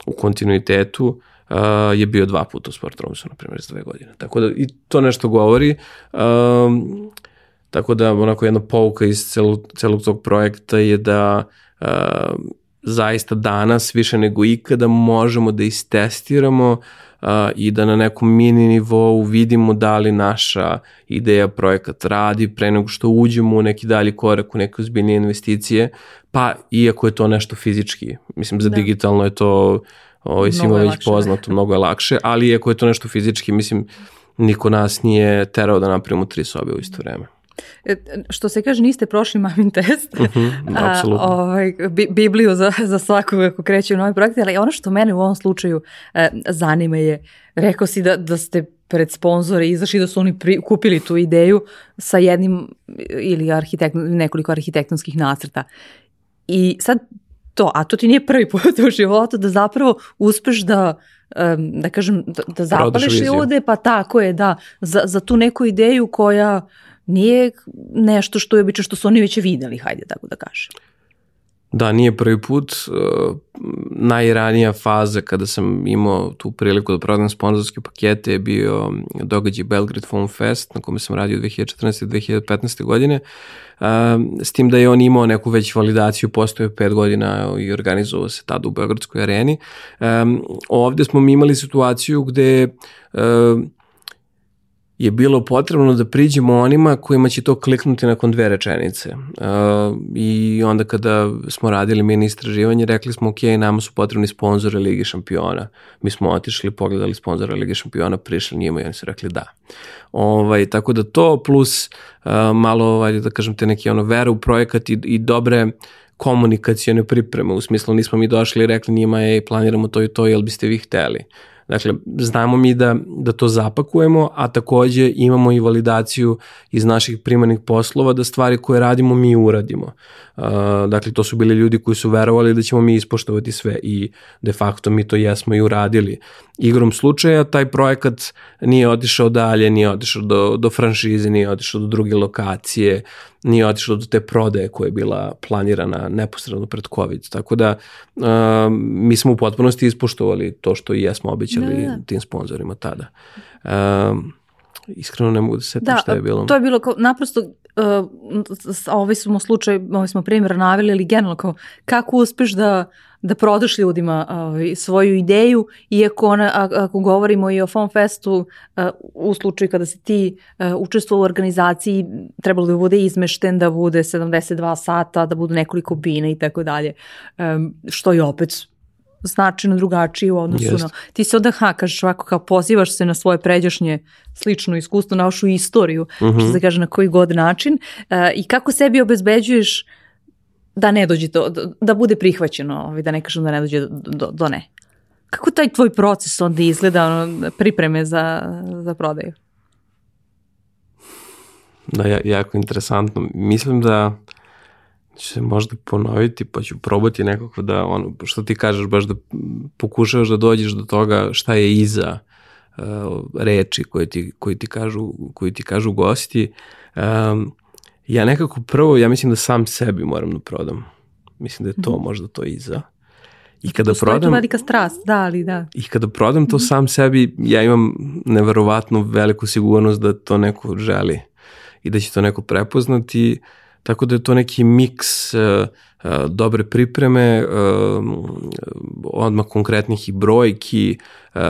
u kontinuitetu uh, je bio dva puta u Sport Romsu, na primjer, za dve godine. Tako da i to nešto govori. Um, tako da onako jedna pouka iz celog, celog tog projekta je da uh, zaista danas više nego ikada možemo da istestiramo i da na nekom mini nivou vidimo da li naša ideja, projekat radi pre nego što uđemo u neki dalji korak, u neke ozbiljnije investicije, pa iako je to nešto fizički. Mislim, za da. digitalno je to ovaj, svima već lakše. poznato, mnogo je lakše, ali iako je to nešto fizički, mislim, niko nas nije terao da napravimo tri sobe u isto vreme. E, što se kaže, niste prošli mamin test, uh -huh. A, ovaj, bi, Bibliju za, za svakog ako kreće u novi projekt, ali ono što mene u ovom slučaju e, zanima je, rekao si da, da ste pred sponzore izašli da su oni pri, kupili tu ideju sa jednim ili arhitekt, nekoliko arhitektonskih nacrta. I sad to, a to ti nije prvi put u životu da zapravo uspeš da da kažem, da, da zapališ ljude, pa tako je, da, za, za tu neku ideju koja nije nešto što je obično što su oni već videli, hajde tako da kažem. Da, nije prvi put. Uh, najranija faza kada sam imao tu priliku da prodam sponzorske pakete je bio događaj Belgrade Film Fest na kome sam radio 2014. i 2015. godine. Uh, s tim da je on imao neku već validaciju, postoje pet godina i organizovao se tada u Beogradskoj areni. Um, ovde smo mi imali situaciju gde uh, je bilo potrebno da priđemo onima kojima će to kliknuti nakon dve rečenice. Uh, I onda kada smo radili mini istraživanje, rekli smo, ok, nama su potrebni sponzore Ligi šampiona. Mi smo otišli, pogledali sponzore Ligi šampiona, prišli njima i oni su rekli da. Ovaj, tako da to plus uh, malo, ajde da kažem te neki ono vera u projekat i, i dobre komunikacijone pripreme, u smislu nismo mi došli i rekli njima, ej, planiramo to i to, jel biste vi hteli? Dakle, znamo mi da, da to zapakujemo, a takođe imamo i validaciju iz naših primarnih poslova da stvari koje radimo mi uradimo. Uh, dakle, to su bili ljudi koji su verovali da ćemo mi ispoštovati sve i de facto mi to jesmo i uradili. Igrom slučaja taj projekat nije otišao dalje, nije otišao do, do franšize, nije otišao do druge lokacije, nije otišlo do te prodaje koja je bila planirana neposredno pred COVID. Tako da uh, mi smo u potpunosti ispoštovali to što i jesmo obećali da, da. tim sponsorima tada. Uh, iskreno ne mogu da setim da, šta je bilo. To je bilo kao, naprosto, uh, ovaj smo slučaj, ovaj smo primjer naveli, ali generalno kao, kako uspeš da da prodaš ljudima uh, svoju ideju, iako ona, ako govorimo i o Fon Festu, uh, u slučaju kada se ti uh, učestvo u organizaciji, trebalo da bude izmešten, da bude 72 sata, da budu nekoliko bina i tako dalje, um, što je opet značajno drugačije u odnosu Jest. na... Ti se onda, ha, kažeš ovako, kao pozivaš se na svoje pređašnje slično iskustvo, na vašu istoriju, uh -huh. što mhm. se kaže na koji god način, uh, i kako sebi obezbeđuješ da ne dođe do, da bude prihvaćeno, ovaj, da ne kažem da ne dođe do, do, do ne. Kako taj tvoj proces onda izgleda, ono, pripreme za, za prodaju? Da, ja, jako interesantno. Mislim da ću se možda ponoviti, pa ću probati nekako da, ono, što ti kažeš, baš da pokušavaš da dođeš do toga šta je iza uh, reči koje ti, koje ti, kažu, koje ti kažu gosti. Um, ja nekako prvo, ja mislim da sam sebi moram da prodam. Mislim da je to mm -hmm. možda to iza. I kada Postoji prodam... velika strast, da, ali da. I kada prodam to mm -hmm. sam sebi, ja imam neverovatno veliku sigurnost da to neko želi i da će to neko prepoznati, tako da je to neki miks uh, uh, dobre pripreme, uh, odmah konkretnih i brojki uh,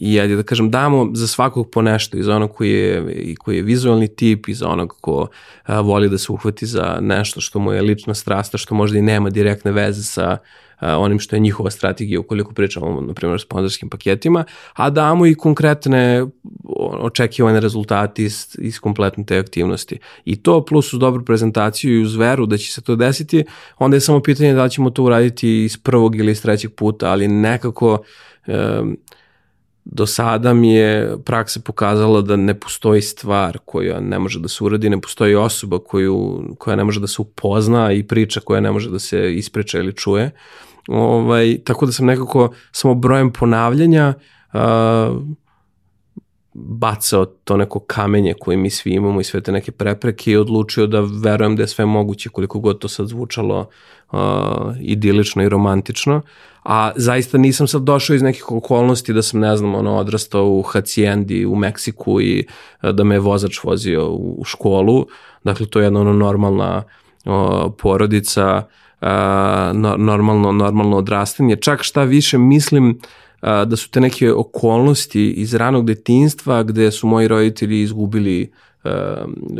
i ajde da kažem damo za svakog po nešto i za onog koji je, koji je vizualni tip i za onog ko uh, voli da se uhvati za nešto što mu je lična strasta, što možda i nema direktne veze sa onim što je njihova strategija ukoliko pričamo na primjer o sponsorskim paketima, a damo i konkretne očekivane rezultati iz, iz kompletne te aktivnosti. I to plus uz dobru prezentaciju i uz veru da će se to desiti, onda je samo pitanje da li ćemo to uraditi iz prvog ili iz trećeg puta, ali nekako um, do sada mi je praksa pokazala da ne postoji stvar koja ne može da se uradi, ne postoji osoba koju, koja ne može da se upozna i priča koja ne može da se ispriča ili čuje. Ovaj, tako da sam nekako samo brojem ponavljanja uh, bacao to neko kamenje koje mi svi imamo i sve te neke prepreke i odlučio da verujem da je sve moguće koliko god to sad zvučalo uh, idilično i romantično. A zaista nisam sad došao iz nekih okolnosti da sam, ne znam, ono, odrastao u Haciendi u Meksiku i uh, da me je vozač vozio u školu. Dakle, to je jedna ono normalna uh, porodica, uh, normalno, normalno odrastanje. Čak šta više mislim uh, da su te neke okolnosti iz ranog detinstva gde su moji roditelji izgubili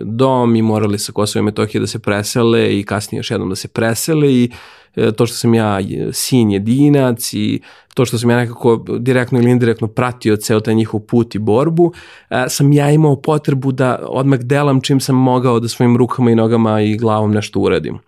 dom i morali sa Kosova i Metohije da se presele i kasnije još jednom da se presele i e, to što sam ja sin jedinac i to što sam ja nekako direktno ili indirektno pratio ceo taj njihov put i borbu, e, sam ja imao potrebu da odmah delam čim sam mogao da svojim rukama i nogama i glavom nešto uradim.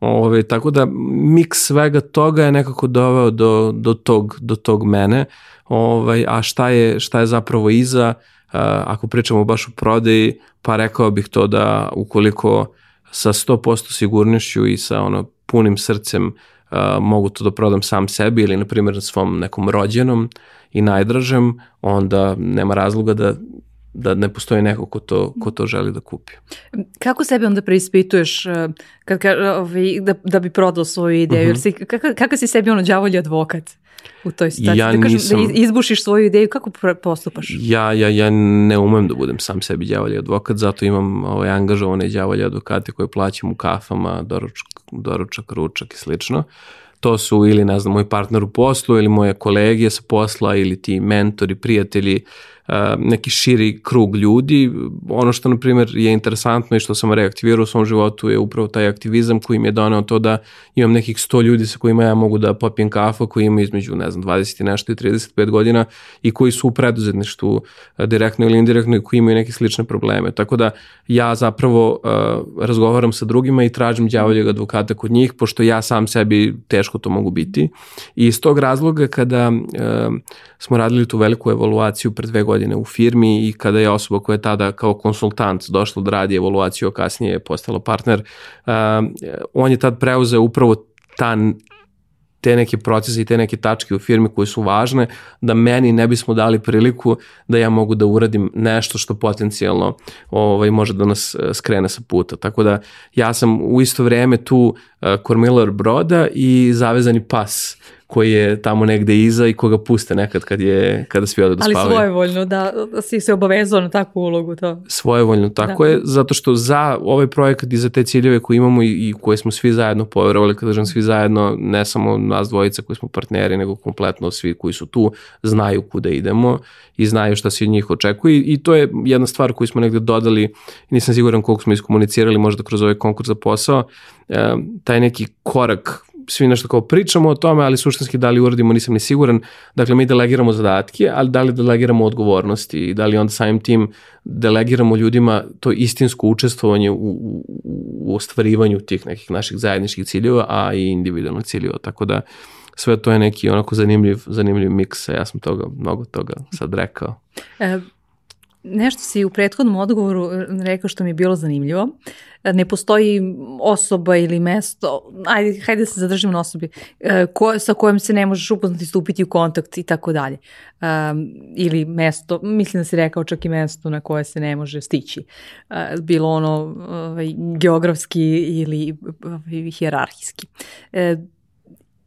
Ove, tako da miks svega toga je nekako doveo do, do, tog, do tog mene, ovaj, a šta je, šta je zapravo iza, ako pričamo baš o prodaji, pa rekao bih to da ukoliko sa 100% sigurnošću i sa ono punim srcem uh, mogu to da prodam sam sebi ili na primjer svom nekom rođenom i najdražem, onda nema razloga da da ne postoji neko ko to, ko to želi da kupi. Kako sebe onda preispituješ kad, kad, ovaj, da, da bi prodao svoju ideju? Uh -huh. Jer si, kakav, kakav si sebi ono đavolji advokat u toj situaciji? Ja da, kažem, da nisam, da izbušiš svoju ideju, kako postupaš? Ja, ja, ja ne umem da budem sam sebi đavolji advokat, zato imam ovaj, angažovane đavolje advokate koje plaćam u kafama, doručak, doručak ručak i slično to su ili ne znam moj partner u poslu ili moje kolege sa posla ili ti mentori, prijatelji neki širi krug ljudi. Ono što, na primjer, je interesantno i što sam reaktivirao u svom životu je upravo taj aktivizam koji mi je donao to da imam nekih 100 ljudi sa kojima ja mogu da popijem kafu, koji imaju između, ne znam, 20 i nešto i 35 godina i koji su u preduzetništvu direktno ili indirektno i koji imaju neke slične probleme. Tako da ja zapravo uh, razgovaram sa drugima i tražim djavoljeg advokata kod njih, pošto ja sam sebi teško to mogu biti. I iz tog razloga kada uh, smo radili tu veliku evaluaciju pre dve godine u firmi i kada je osoba koja je tada kao konsultant došla da radi evaluaciju, a kasnije je postala partner, uh, on je tad preuzeo upravo ta te neke procese i te neke tačke u firmi koje su važne, da meni ne bismo dali priliku da ja mogu da uradim nešto što potencijalno ovaj, može da nas e, skrene sa puta. Tako da ja sam u isto vreme tu uh, kormilar broda i zavezani pas koji je tamo negde iza i koga puste nekad kad je, kada svi odu da spavaju. Ali svojevoljno, da, da si se obavezao na takvu ulogu. To. Svojevoljno, tako da. je, zato što za ovaj projekat i za te ciljeve koje imamo i, i koje smo svi zajedno poverovali, kada žem svi zajedno, ne samo nas dvojica koji smo partneri, nego kompletno svi koji su tu, znaju kuda idemo i znaju šta se od njih očekuje i, i to je jedna stvar koju smo negde dodali, nisam siguran koliko smo iskomunicirali možda kroz ovaj konkurs za posao, e, taj neki korak svi nešto kao pričamo o tome, ali suštinski da li uradimo nisam ni siguran. Dakle, mi delegiramo zadatke, ali da li delegiramo odgovornosti i da li onda samim tim delegiramo ljudima to istinsko učestvovanje u, u, u ostvarivanju tih nekih naših zajedničkih ciljeva, a i individualnih ciljeva. Tako da sve to je neki onako zanimljiv, zanimljiv miks, ja sam toga, mnogo toga sad rekao. E, nešto si u prethodnom odgovoru e, rekao što mi je bilo zanimljivo. E, ne postoji osoba ili mesto, ajde, hajde da se zadržimo na osobi, e, ko, sa kojom se ne možeš upoznati, stupiti u kontakt i tako dalje. Ili mesto, mislim da si rekao čak i mesto na koje se ne može stići. Bilo ono ovaj, geografski ili ovaj, hjerarhijski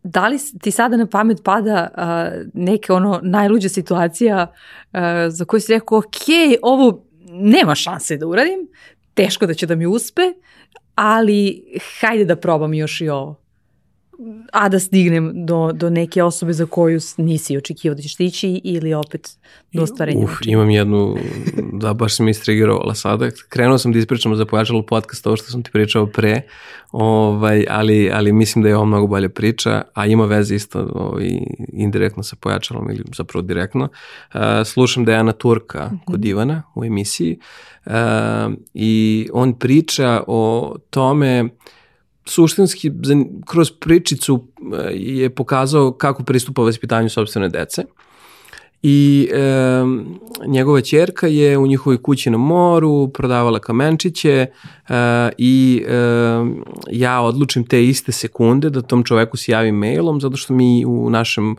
da li ti sada na pamet pada uh, neka ono najluđa situacija uh, za koju si rekao, ok, ovo nema šanse da uradim, teško da će da mi uspe, ali hajde da probam još i ovo a da stignem do, do neke osobe za koju nisi očekivao da ćeš stići ili opet do ostvarenja. Uf, imam jednu, da baš sam istrigirovala sada. Krenuo sam da ispričam za pojačalo podcast, ovo što sam ti pričao pre, ovaj, ali, ali mislim da je ovo mnogo bolja priča, a ima veze isto ovaj, indirektno sa pojačalom ili zapravo direktno. Uh, slušam Dejana Turka mm -hmm. kod Ivana u emisiji uh, i on priča o tome suštinski kroz pričicu eh, je pokazao kako pristupa vaspitanju sobstvene dece. I e, njegova ćerka je u njihovoj kući na moru prodavala kamenčiće e, i e, ja odlučim te iste sekunde da tom čoveku se javim mailom zato što mi u našem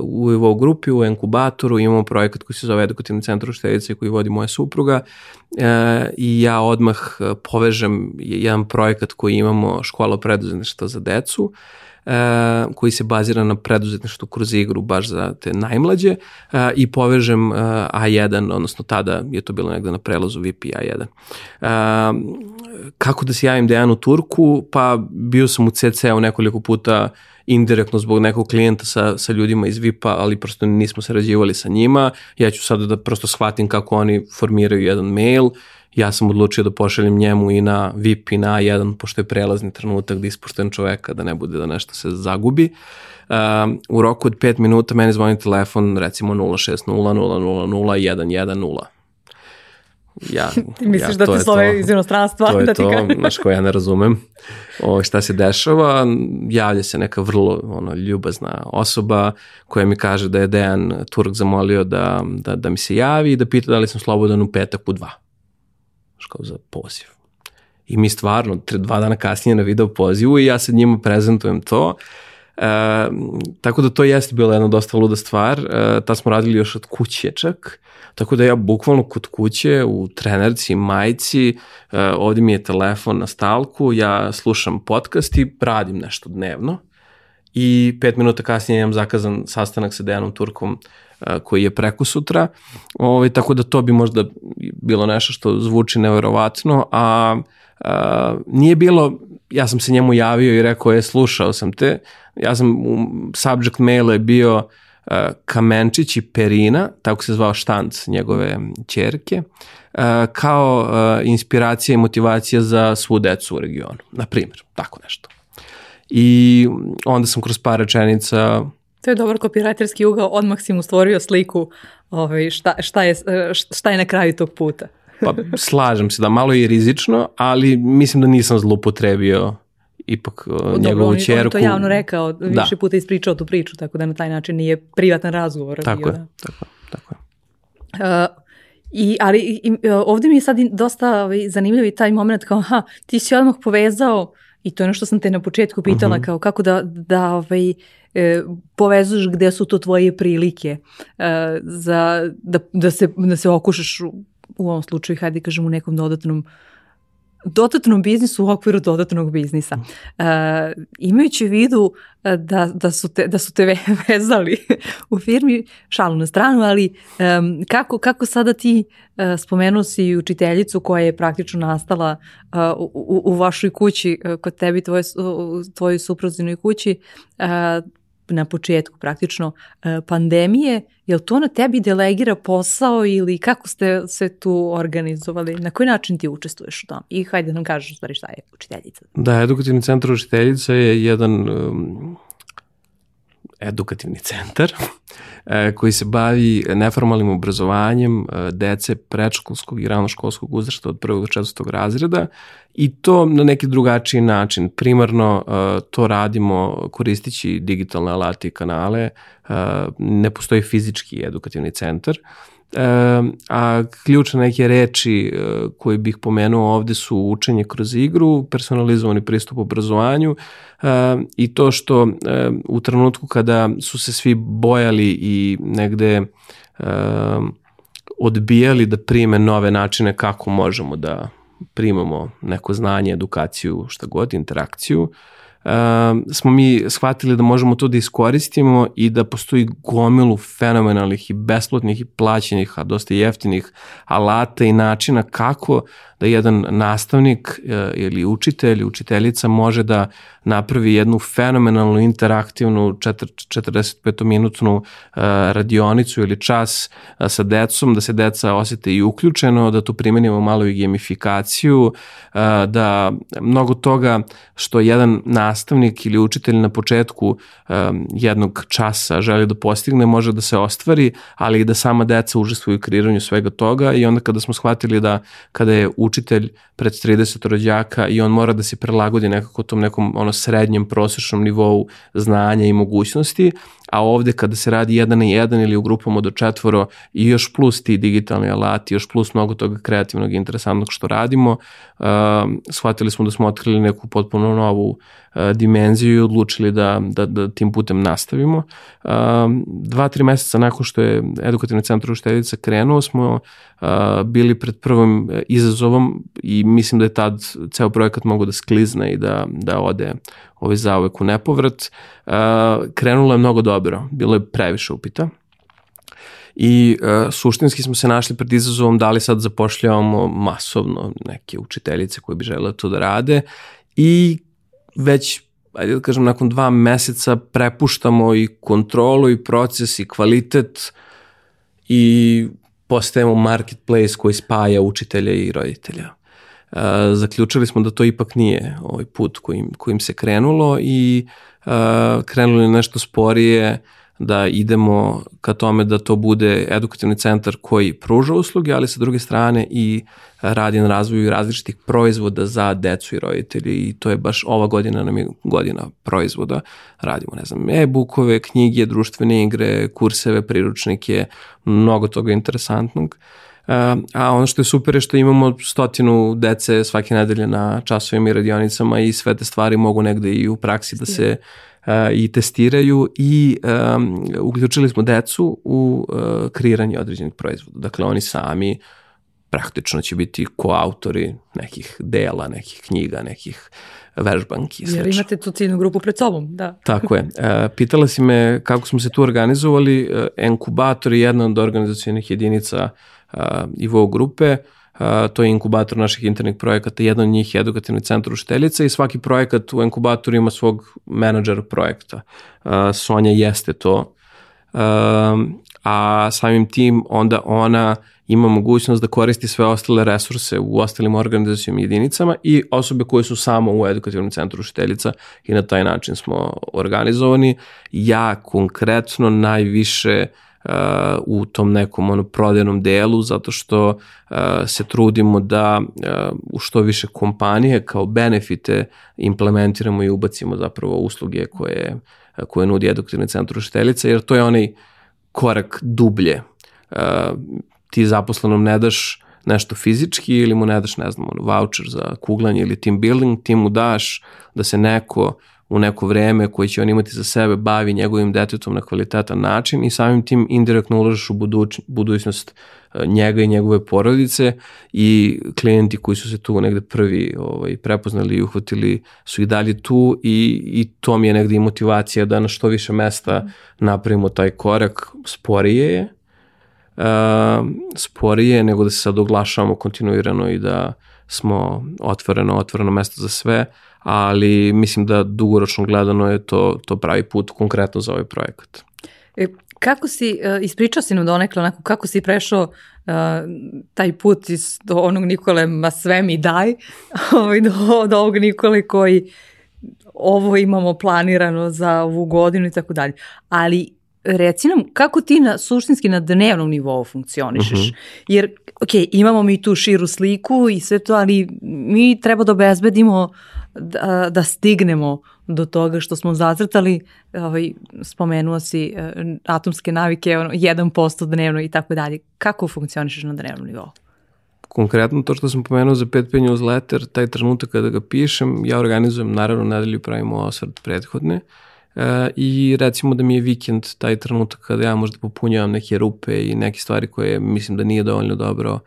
u Evo grupi, u inkubatoru imamo projekat koji se zove Edukativni centar uštedice koji vodi moja supruga e, i ja odmah e, povežem jedan projekat koji imamo škola preduzetništva za decu e, koji se bazira na preduzetništvu kroz igru baš za te najmlađe e, i povežem e, A1, odnosno tada je to bilo negde na prelazu VIP A1. E, kako da se javim Dejanu Turku? Pa bio sam u CC-u nekoliko puta indirektno zbog nekog klijenta sa, sa ljudima iz VIP-a, ali prosto nismo sarađivali sa njima. Ja ću sada da prosto shvatim kako oni formiraju jedan mail. Ja sam odlučio da pošaljem njemu i na VIP i na A1, pošto je prelazni trenutak da ispušten čoveka, da ne bude da nešto se zagubi. Um, u roku od 5 minuta meni zvoni telefon recimo 060 000 110 ja, Ti misliš ja, da ti slove iz inostranstva? To je da ti to, znaš ko ja ne razumem o, šta se dešava. Javlja se neka vrlo ono, ljubazna osoba koja mi kaže da je Dejan Turk zamolio da, da, da mi se javi i da pita da li sam slobodan u petak u dva. Znaš kao za poziv. I mi stvarno, tre, dva dana kasnije na video pozivu i ja sad njima prezentujem to. E, tako da to jeste bila jedna dosta luda stvar. E, ta smo radili još od kuće čak. Tako da ja bukvalno kod kuće u trenerci, majci, uh, ovdje mi je telefon na stalku, ja slušam podcast i radim nešto dnevno i pet minuta kasnije imam zakazan sastanak sa Dejanom Turkom koji je preko sutra, ovaj, tako da to bi možda bilo nešto što zvuči neverovatno, a uh, nije bilo, ja sam se njemu javio i rekao je slušao sam te, ja sam u subject mailu je bio uh, Kamenčić i Perina, tako se zvao štanc njegove čerke, kao inspiracija i motivacija za svu decu u regionu, na primjer, tako nešto. I onda sam kroz par rečenica To je dobar kopirajterski ugao, odmah si mu stvorio sliku ovaj, šta, šta, je, šta je na kraju tog puta. pa slažem se da malo je rizično, ali mislim da nisam zlopotrebio ipak Dobro, njegovu on, čerku. On to javno rekao, da. više puta ispričao tu priču, tako da na taj način nije privatan razgovor. Tako bio, je, da. tako, tako je. Uh, I, ali i, ovde mi je sad dosta ovaj, zanimljiv i taj moment kao, aha, ti si odmah povezao, i to je ono što sam te na početku pitala, uh mhm. -huh. kao kako da, da ovaj, e, povezuješ gde su to tvoje prilike e, za, da, da, se, da se okušaš u, u ovom slučaju, hajde kažem, u nekom dodatnom dodatnom biznisu u okviru dodatnog biznisa. Uh, imajući u vidu e, da, da, su te, da su te vezali u firmi, šalu na stranu, ali um, kako, kako sada ti uh, spomenuo si učiteljicu koja je praktično nastala uh, u, u vašoj kući, uh, kod tebi, tvoje, tvojoj suprozinoj kući, uh, na početku praktično e, pandemije, je li to na tebi delegira posao ili kako ste se tu organizovali? Na koji način ti učestvuješ u tom? I hajde nam kažeš stvari šta je učiteljica. Da, edukativni centar učiteljica je jedan um, edukativni centar koji se bavi neformalnim obrazovanjem e, dece predškolskog i ranoškolskog uzrasta od prvog do četvrstog razreda i to na neki drugačiji način. Primarno e, to radimo koristići digitalne alate i kanale, ne postoji fizički edukativni centar, a ključne neke reči koje bih pomenuo ovde su učenje kroz igru, personalizovani pristup obrazovanju i to što u trenutku kada su se svi bojali i negde odbijali da prime nove načine kako možemo da primamo neko znanje, edukaciju, šta god, interakciju, uh, smo mi shvatili da možemo to da iskoristimo i da postoji gomilu fenomenalnih i besplatnih i plaćenih, a dosta jeftinih alata i načina kako da jedan nastavnik e, ili učitelj, učiteljica može da napravi jednu fenomenalnu interaktivnu 45-minutnu e, radionicu ili čas e, sa decom, da se deca osete i uključeno, da tu primenimo malo i gamifikaciju, da mnogo toga što jedan nastavnik ili učitelj na početku jednog časa želi da postigne može da se ostvari, ali i da sama deca užestvuju u kreiranju svega toga i onda kada smo shvatili da kada je učitelj pred 30 rođaka i on mora da se prilagodi nekako tom nekom ono srednjem prosečnom nivou znanja i mogućnosti, a ovde kada se radi jedan na jedan ili u grupama do četvoro i još plus ti digitalni alati, još plus mnogo toga kreativnog i interesantnog što radimo, uh, shvatili smo da smo otkrili neku potpuno novu uh, dimenziju i odlučili da, da, da tim putem nastavimo. Uh, dva, tri meseca nakon što je edukativni centar Uštedica krenuo, smo uh, bili pred prvim izazovom i mislim da je tad ceo projekat mogu da sklizne i da, da ode ovaj zauvek u nepovrat. Uh, krenulo je mnogo dobro, bilo je previše upita. I uh, suštinski smo se našli pred izazovom da li sad zapošljavamo masovno neke učiteljice koje bi žele to da rade i već ajde da kažem, nakon dva meseca prepuštamo i kontrolu i proces i kvalitet i postajemo marketplace koji spaja učitelja i roditelja zaključili smo da to ipak nije ovaj put kojim, kojim se krenulo i uh, krenulo je nešto sporije da idemo ka tome da to bude edukativni centar koji pruža usluge, ali sa druge strane i radi na razvoju različitih proizvoda za decu i roditelji i to je baš ova godina nam je godina proizvoda. Radimo, ne znam, e-bukove, knjige, društvene igre, kurseve, priručnike, mnogo toga interesantnog. Uh, a ono što je super je što imamo stotinu dece svake nedelje na časovima i radionicama i sve te stvari mogu negde i u praksi da se uh, i testiraju i um, uključili smo decu u uh, kreiranje određenih proizvoda. Dakle, oni sami praktično će biti koautori nekih dela, nekih knjiga, nekih vežbanki i Jer imate tu ciljnu grupu pred sobom, da. Tako je. E, pitala si me kako smo se tu organizovali. E, inkubator je jedna od organizacijenih jedinica Ivo grupe, to je inkubator naših internih projekata, jedan od njih je edukativni centar učiteljica i svaki projekat u inkubatoru ima svog menadžera projekta. Sonja jeste to, a samim tim onda ona ima mogućnost da koristi sve ostale resurse u ostalim organizacijom jedinicama i osobe koje su samo u edukativnom centru učiteljica i na taj način smo organizovani. Ja konkretno najviše uh, u tom nekom ono prodajnom delu zato što uh, se trudimo da uh, u što više kompanije kao benefite implementiramo i ubacimo zapravo usluge koje, koje nudi edukativni centar učiteljica jer to je onaj korak dublje. Uh, ti zaposlenom ne daš nešto fizički ili mu ne daš, ne znam, voucher za kuglanje ili team building, ti mu daš da se neko u neko vreme koje će on imati za sebe bavi njegovim detetom na kvalitetan način i samim tim indirektno ulažeš u buduć, budućnost e, njega i njegove porodice i klijenti koji su se tu negde prvi ovaj, prepoznali i uhvatili su i dalje tu i, i to mi je negde i motivacija da na što više mesta napravimo taj korak. Sporije je, uh, sporije nego da se sad oglašavamo kontinuirano i da smo otvoreno, otvoreno mesto za sve, ali mislim da dugoročno gledano je to, to pravi put konkretno za ovaj projekat. E, kako si, uh, ispričao si nam donekle onako, kako si prešao uh, taj put iz, do onog Nikole, ma sve mi daj, ovaj, do, do ovog Nikole koji ovo imamo planirano za ovu godinu i tako dalje. Ali reci nam kako ti na, suštinski na dnevnom nivou funkcionišeš. Mm -hmm. Jer, ok, imamo mi tu širu sliku i sve to, ali mi treba da obezbedimo da, da stignemo do toga što smo zacrtali, ovaj, spomenuo si uh, atomske navike, ono, 1% dnevno i tako dalje. Kako funkcionišeš na dnevnom nivou? Konkretno to što sam pomenuo za 5P newsletter, taj trenutak kada ga pišem, ja organizujem, naravno, nedelju pravimo osvrt prethodne, Uh, i recimo da mi je vikend taj trenutak kada ja možda popunjavam neke rupe i neke stvari koje mislim da nije dovoljno dobro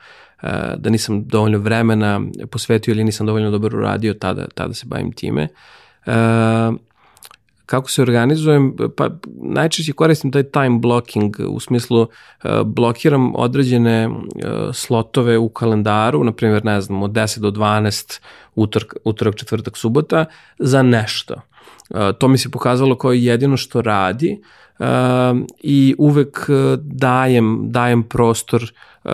da nisam dovoljno vremena posvetio ili nisam dovoljno dobro uradio, tada, tada se bavim time. Kako se organizujem, pa najčešće koristim taj time blocking u smislu blokiram određene slotove u kalendaru, na primjer, ne znam, od 10 do 12 utorak, utorak četvrtak, subota za nešto. Uh, to mi se pokazalo kao jedino što radi uh, i uvek dajem, dajem prostor uh,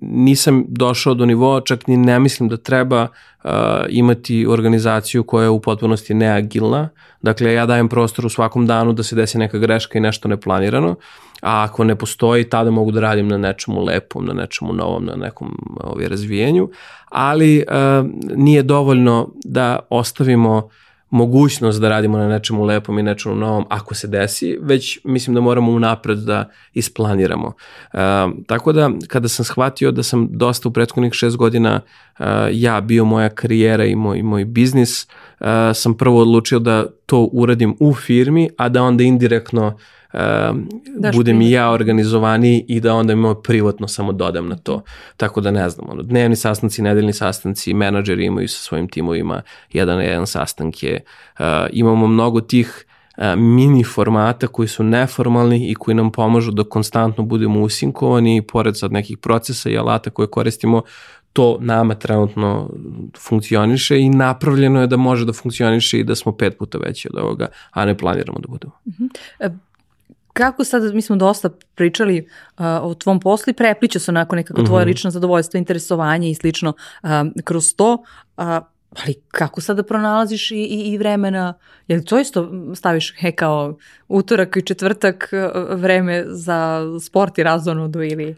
nisam došao do nivoa, čak ni ne mislim da treba uh, imati organizaciju koja je u potpunosti neagilna, Dakle, ja dajem prostor u svakom danu da se desi neka greška i nešto neplanirano, a ako ne postoji, tada mogu da radim na nečemu lepom, na nečemu novom, na nekom ovaj, razvijenju, ali uh, nije dovoljno da ostavimo mogućnost da radimo na nečemu lepom i nečemu novom ako se desi, već mislim da moramo unapred da isplaniramo. Uh, tako da kada sam shvatio da sam dosta u prethodnih šest godina uh, ja bio moja karijera i moj, moj biznis, uh, sam prvo odlučio da to uradim u firmi, a da onda indirektno uh, budem i ja organizovaniji i da onda imamo privatno samo dodam na to. Tako da ne znam, ono, dnevni sastanci, nedeljni sastanci, menadžeri imaju sa svojim timovima jedan na jedan sastanke. Uh, imamo mnogo tih mini formata koji su neformalni i koji nam pomažu da konstantno budemo usinkovani pored sad nekih procesa i alata koje koristimo to nama trenutno funkcioniše i napravljeno je da može da funkcioniše i da smo pet puta veći od ovoga, a ne planiramo da budemo. Uh -huh. Kako sad, mi smo dosta pričali uh, o tvom poslu i prepliče se onako nekako tvoje uh mhm. -huh. lično zadovoljstvo, interesovanje i slično uh, kroz to, uh, ali kako sada pronalaziš i, i, i vremena, je li to isto staviš he kao utorak i četvrtak vreme za sport i razonodu ili...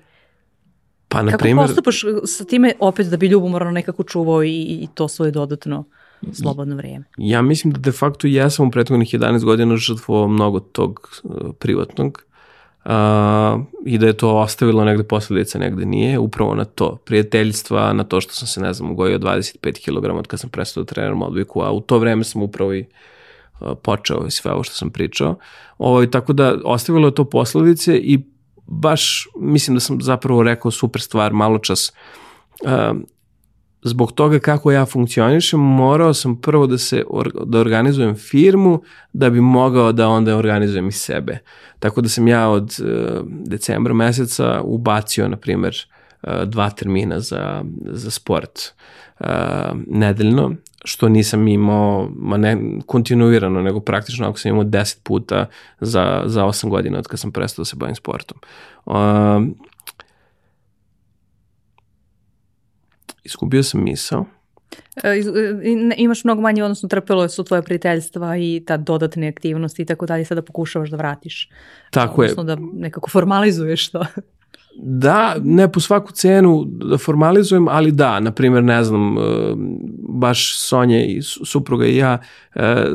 Pa, na Kako primjer... postupaš sa time opet da bi ljubomorno nekako čuvao i, i to svoje dodatno slobodno vrijeme? Ja mislim da de facto ja sam u prethodnih 11 godina žrtvovao mnogo tog uh, privatnog uh, i da je to ostavilo negde posledice, negde nije, upravo na to. Prijateljstva, na to što sam se, ne znam, ugojio 25 kg od kad sam prestao da treniram odviku, a u to vreme sam upravo i uh, počeo i sve ovo što sam pričao. Ovo, ovaj, tako da ostavilo je to posledice i baš mislim da sam zapravo rekao super stvar malo čas. Uh, zbog toga kako ja funkcionišem, morao sam prvo da se da organizujem firmu da bi mogao da onda organizujem i sebe. Tako da sam ja od uh, decembra meseca ubacio, na primer, uh, dva termina za, za sport uh, nedeljno što nisam imao, ma ne kontinuirano, nego praktično ako sam imao 10 puta za, za 8 godina od kad sam prestao da se bavim sportom. Uh, iskubio sam misao. E, e, imaš mnogo manje, odnosno trpelo su tvoje prijateljstva i ta dodatne aktivnosti i tako dalje, sada pokušavaš da vratiš. Tako odnosno je. Odnosno da nekako formalizuješ to. Da, ne po svaku cenu da formalizujem, ali da, na primjer, ne znam, e, baš Sonja i supruga i ja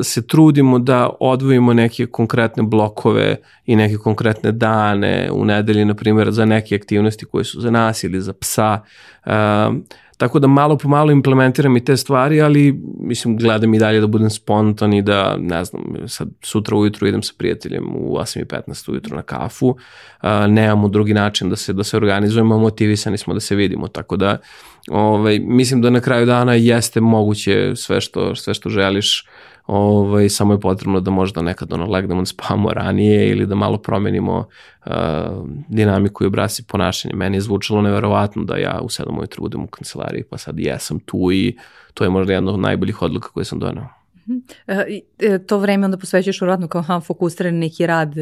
se trudimo da odvojimo neke konkretne blokove i neke konkretne dane u nedelji, na primjer, za neke aktivnosti koje su za nas ili za psa. Uh, Tako da malo po malo implementiram i te stvari, ali mislim gledam i dalje da budem spontan i da, ne znam, sad sutra ujutru idem sa prijateljem u 8.15 ujutru na kafu, uh, nemamo drugi način da se, da se organizujemo, motivisani smo da se vidimo, tako da ovaj, mislim da na kraju dana jeste moguće sve što, sve što želiš ovaj, samo je potrebno da možda nekad ono legnemo da spavamo ranije ili da malo promenimo uh, dinamiku i obrasi ponašanja. Meni je zvučalo neverovatno da ja u 7 ujutru budem u kancelariji, pa sad jesam tu i to je možda jedna od najboljih odluka koje sam donao. E, to vreme onda posvećuješ uradno kao ham fokusiran neki rad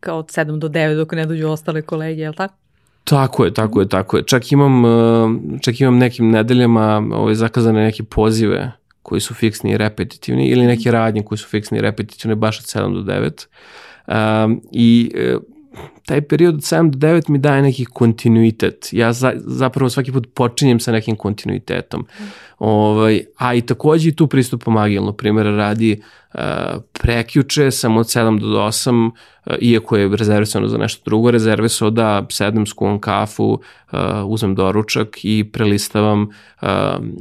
kao od 7 do 9 dok ne dođu ostale kolege, je li tako? Tako je, tako je, tako je. Čak imam, čak imam nekim nedeljama ovaj, zakazane neke pozive koji su fiksni i repetitivni ili neke radnje koji su fiksni i repetitivni baš od 7 do 9. Um, I uh, taj period od 7 do 9 mi daje neki kontinuitet. Ja za, zapravo svaki put počinjem sa nekim kontinuitetom. Mm. Ovaj, a i takođe i tu pristupom agilno. Primjera radi uh, prekjuče sam od 7 do 8 iako je rezervisano za nešto drugo, rezervisao da sedem, skuvam kafu, uh, uzmem doručak i prelistavam uh,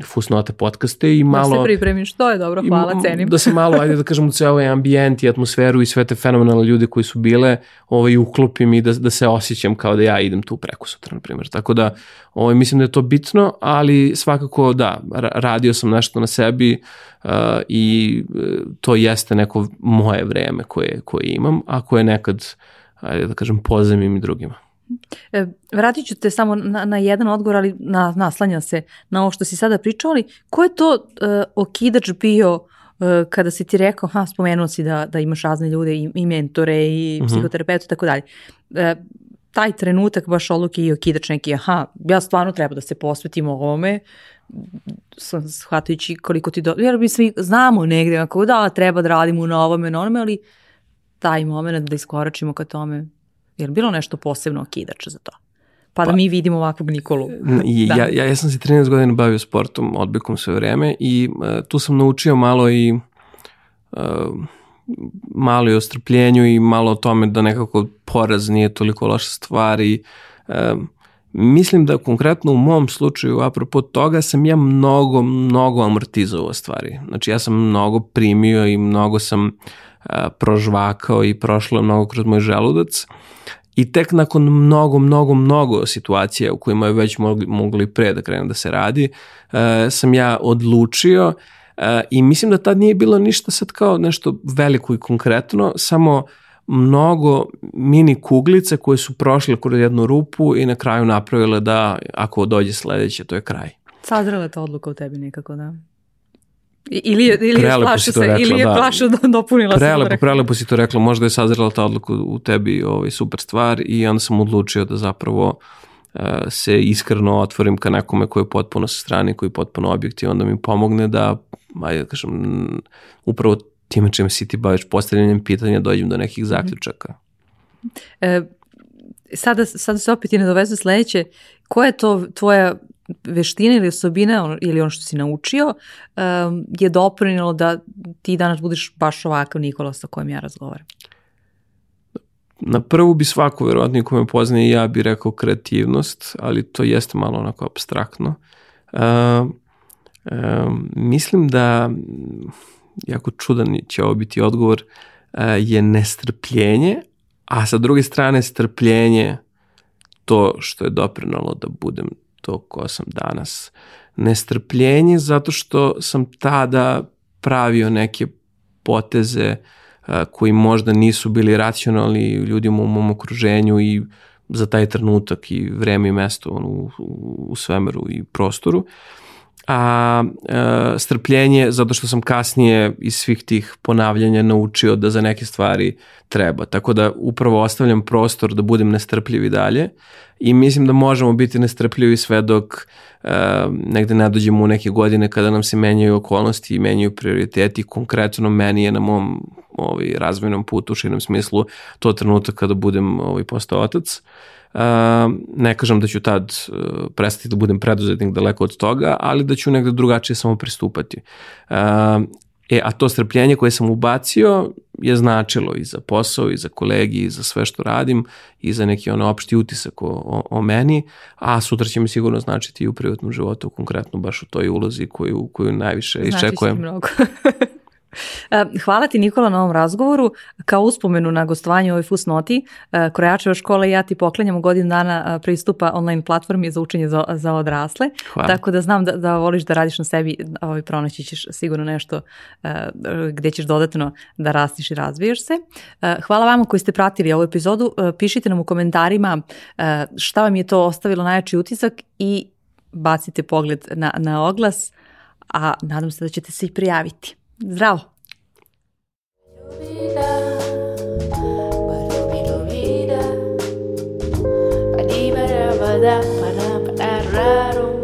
fusnote podcaste i malo... Da se pripremiš, to je dobro, hvala, cenim. Da se malo, ajde da kažem, u cijel ovaj ambijent i atmosferu i sve te fenomenalne ljude koji su bile, ovaj, uklopim i da, da se osjećam kao da ja idem tu preko sutra, na primjer. Tako da, ovaj, mislim da je to bitno, ali svakako da, radio sam nešto na sebi, uh, i uh, to jeste neko moje vreme koje, koje imam, a koje nekad, ajde da kažem, pozemim i drugima. E, vratit ću te samo na, na jedan odgovor, ali na, naslanja se na ovo što si sada pričao, ali ko je to uh, okidač bio kada si ti rekao, ha, spomenuo si da, da imaš razne ljude i, i mentore i mm -hmm. psihoterapeuta i tako dalje. Uh, taj trenutak baš odluke i okidač neki, aha, ja stvarno treba da se posvetim ovome, shvatajući koliko ti do... Jer mi svi znamo negde, ako da, treba da radimo na ovome, na onome, ali taj moment da iskoračimo ka tome, jer bilo nešto posebno okidač za to? Pa, pa da mi vidimo ovakvog Nikolu. I, da. ja, ja, ja sam se 13 godina bavio sportom, odbikom sve vreme i uh, tu sam naučio malo i uh, malo i o strpljenju i malo o tome da nekako poraz nije toliko loša stvar i um, Mislim da konkretno u mom slučaju, apropo toga, sam ja mnogo, mnogo amortizovao stvari. Znači ja sam mnogo primio i mnogo sam a, prožvakao i prošlo mnogo kroz moj želudac. I tek nakon mnogo, mnogo, mnogo situacija u kojima je već mogli, mogli pre da krenem da se radi, a, sam ja odlučio a, i mislim da tad nije bilo ništa sad kao nešto veliko i konkretno, samo mnogo mini kuglice koje su prošle kroz jednu rupu i na kraju napravile da ako dođe sledeće, to je kraj. Sazrela ta odluka u tebi nekako, da? Ili je, ili je plaša se, rekla, ili je da. plaša da dopunila prelepo, se. Prelepo si to rekla, možda je sazrela ta odluka u tebi ovaj, super stvar i onda sam odlučio da zapravo uh, se iskreno otvorim ka nekome koji je potpuno sa strane, koji je potpuno objektivan, da mi pomogne da, ajde da kažem, upravo time čime si ti baviš postavljanjem pitanja dođem do nekih zaključaka. E, sada, sada se opet i nadovezuje sledeće, koja je to tvoja veština ili osobina ili ono što si naučio um, je doprinilo da ti danas budiš baš ovakav Nikola sa kojim ja razgovaram? Na prvu bi svako, verovatno, ko me poznaje i ja bi rekao kreativnost, ali to jeste malo onako abstraktno. Uh, um, mislim da jako čudan će ovo biti odgovor, e, je nestrpljenje, a sa druge strane strpljenje to što je doprinalo da budem to ko sam danas. Nestrpljenje zato što sam tada pravio neke poteze e, koji možda nisu bili racionalni ljudima u mom okruženju i za taj trenutak i vreme i mesto u, u, u svemiru i prostoru. Uh, a e, strpljenje zato što sam kasnije iz svih tih ponavljanja naučio da za neke stvari treba. Tako da upravo ostavljam prostor da budem nestrpljiv i dalje i mislim da možemo biti nestrpljivi sve dok e, negde ne dođemo u neke godine kada nam se menjaju okolnosti i menjaju prioriteti. Konkretno meni je na mom ovaj, razvojnom putu u širnom smislu to trenutak kada budem ovaj, postao otac. Ne kažem da ću tad uh, prestati da budem preduzetnik daleko od toga, ali da ću negde drugačije samo pristupati. Uh, e, a to strpljenje koje sam ubacio je značilo i za posao, i za kolegi, i za sve što radim, i za neki ono opšti utisak o, o, o meni, a sutra će mi sigurno značiti i u privatnom životu, konkretno baš u toj ulozi koju, koju najviše znači iščekujem. Znači mnogo. E, hvala ti Nikola na ovom razgovoru. Kao uspomenu na gostovanje ovoj Fusnoti, e, Krojačeva škola i ja ti poklanjamo godinu dana e, pristupa online platformi za učenje za, za odrasle. Hvala. Tako da znam da, da voliš da radiš na sebi, ovaj, pronaći ćeš sigurno nešto gde ćeš dodatno da rastiš i razvijaš se. Hvala vama koji ste pratili ovu epizodu. Pišite nam u komentarima šta vam je to ostavilo najjači utisak i bacite pogled na, na oglas, a nadam se da ćete se i prijaviti. Zdravo! Da, ba, da, ba, da, ba, da,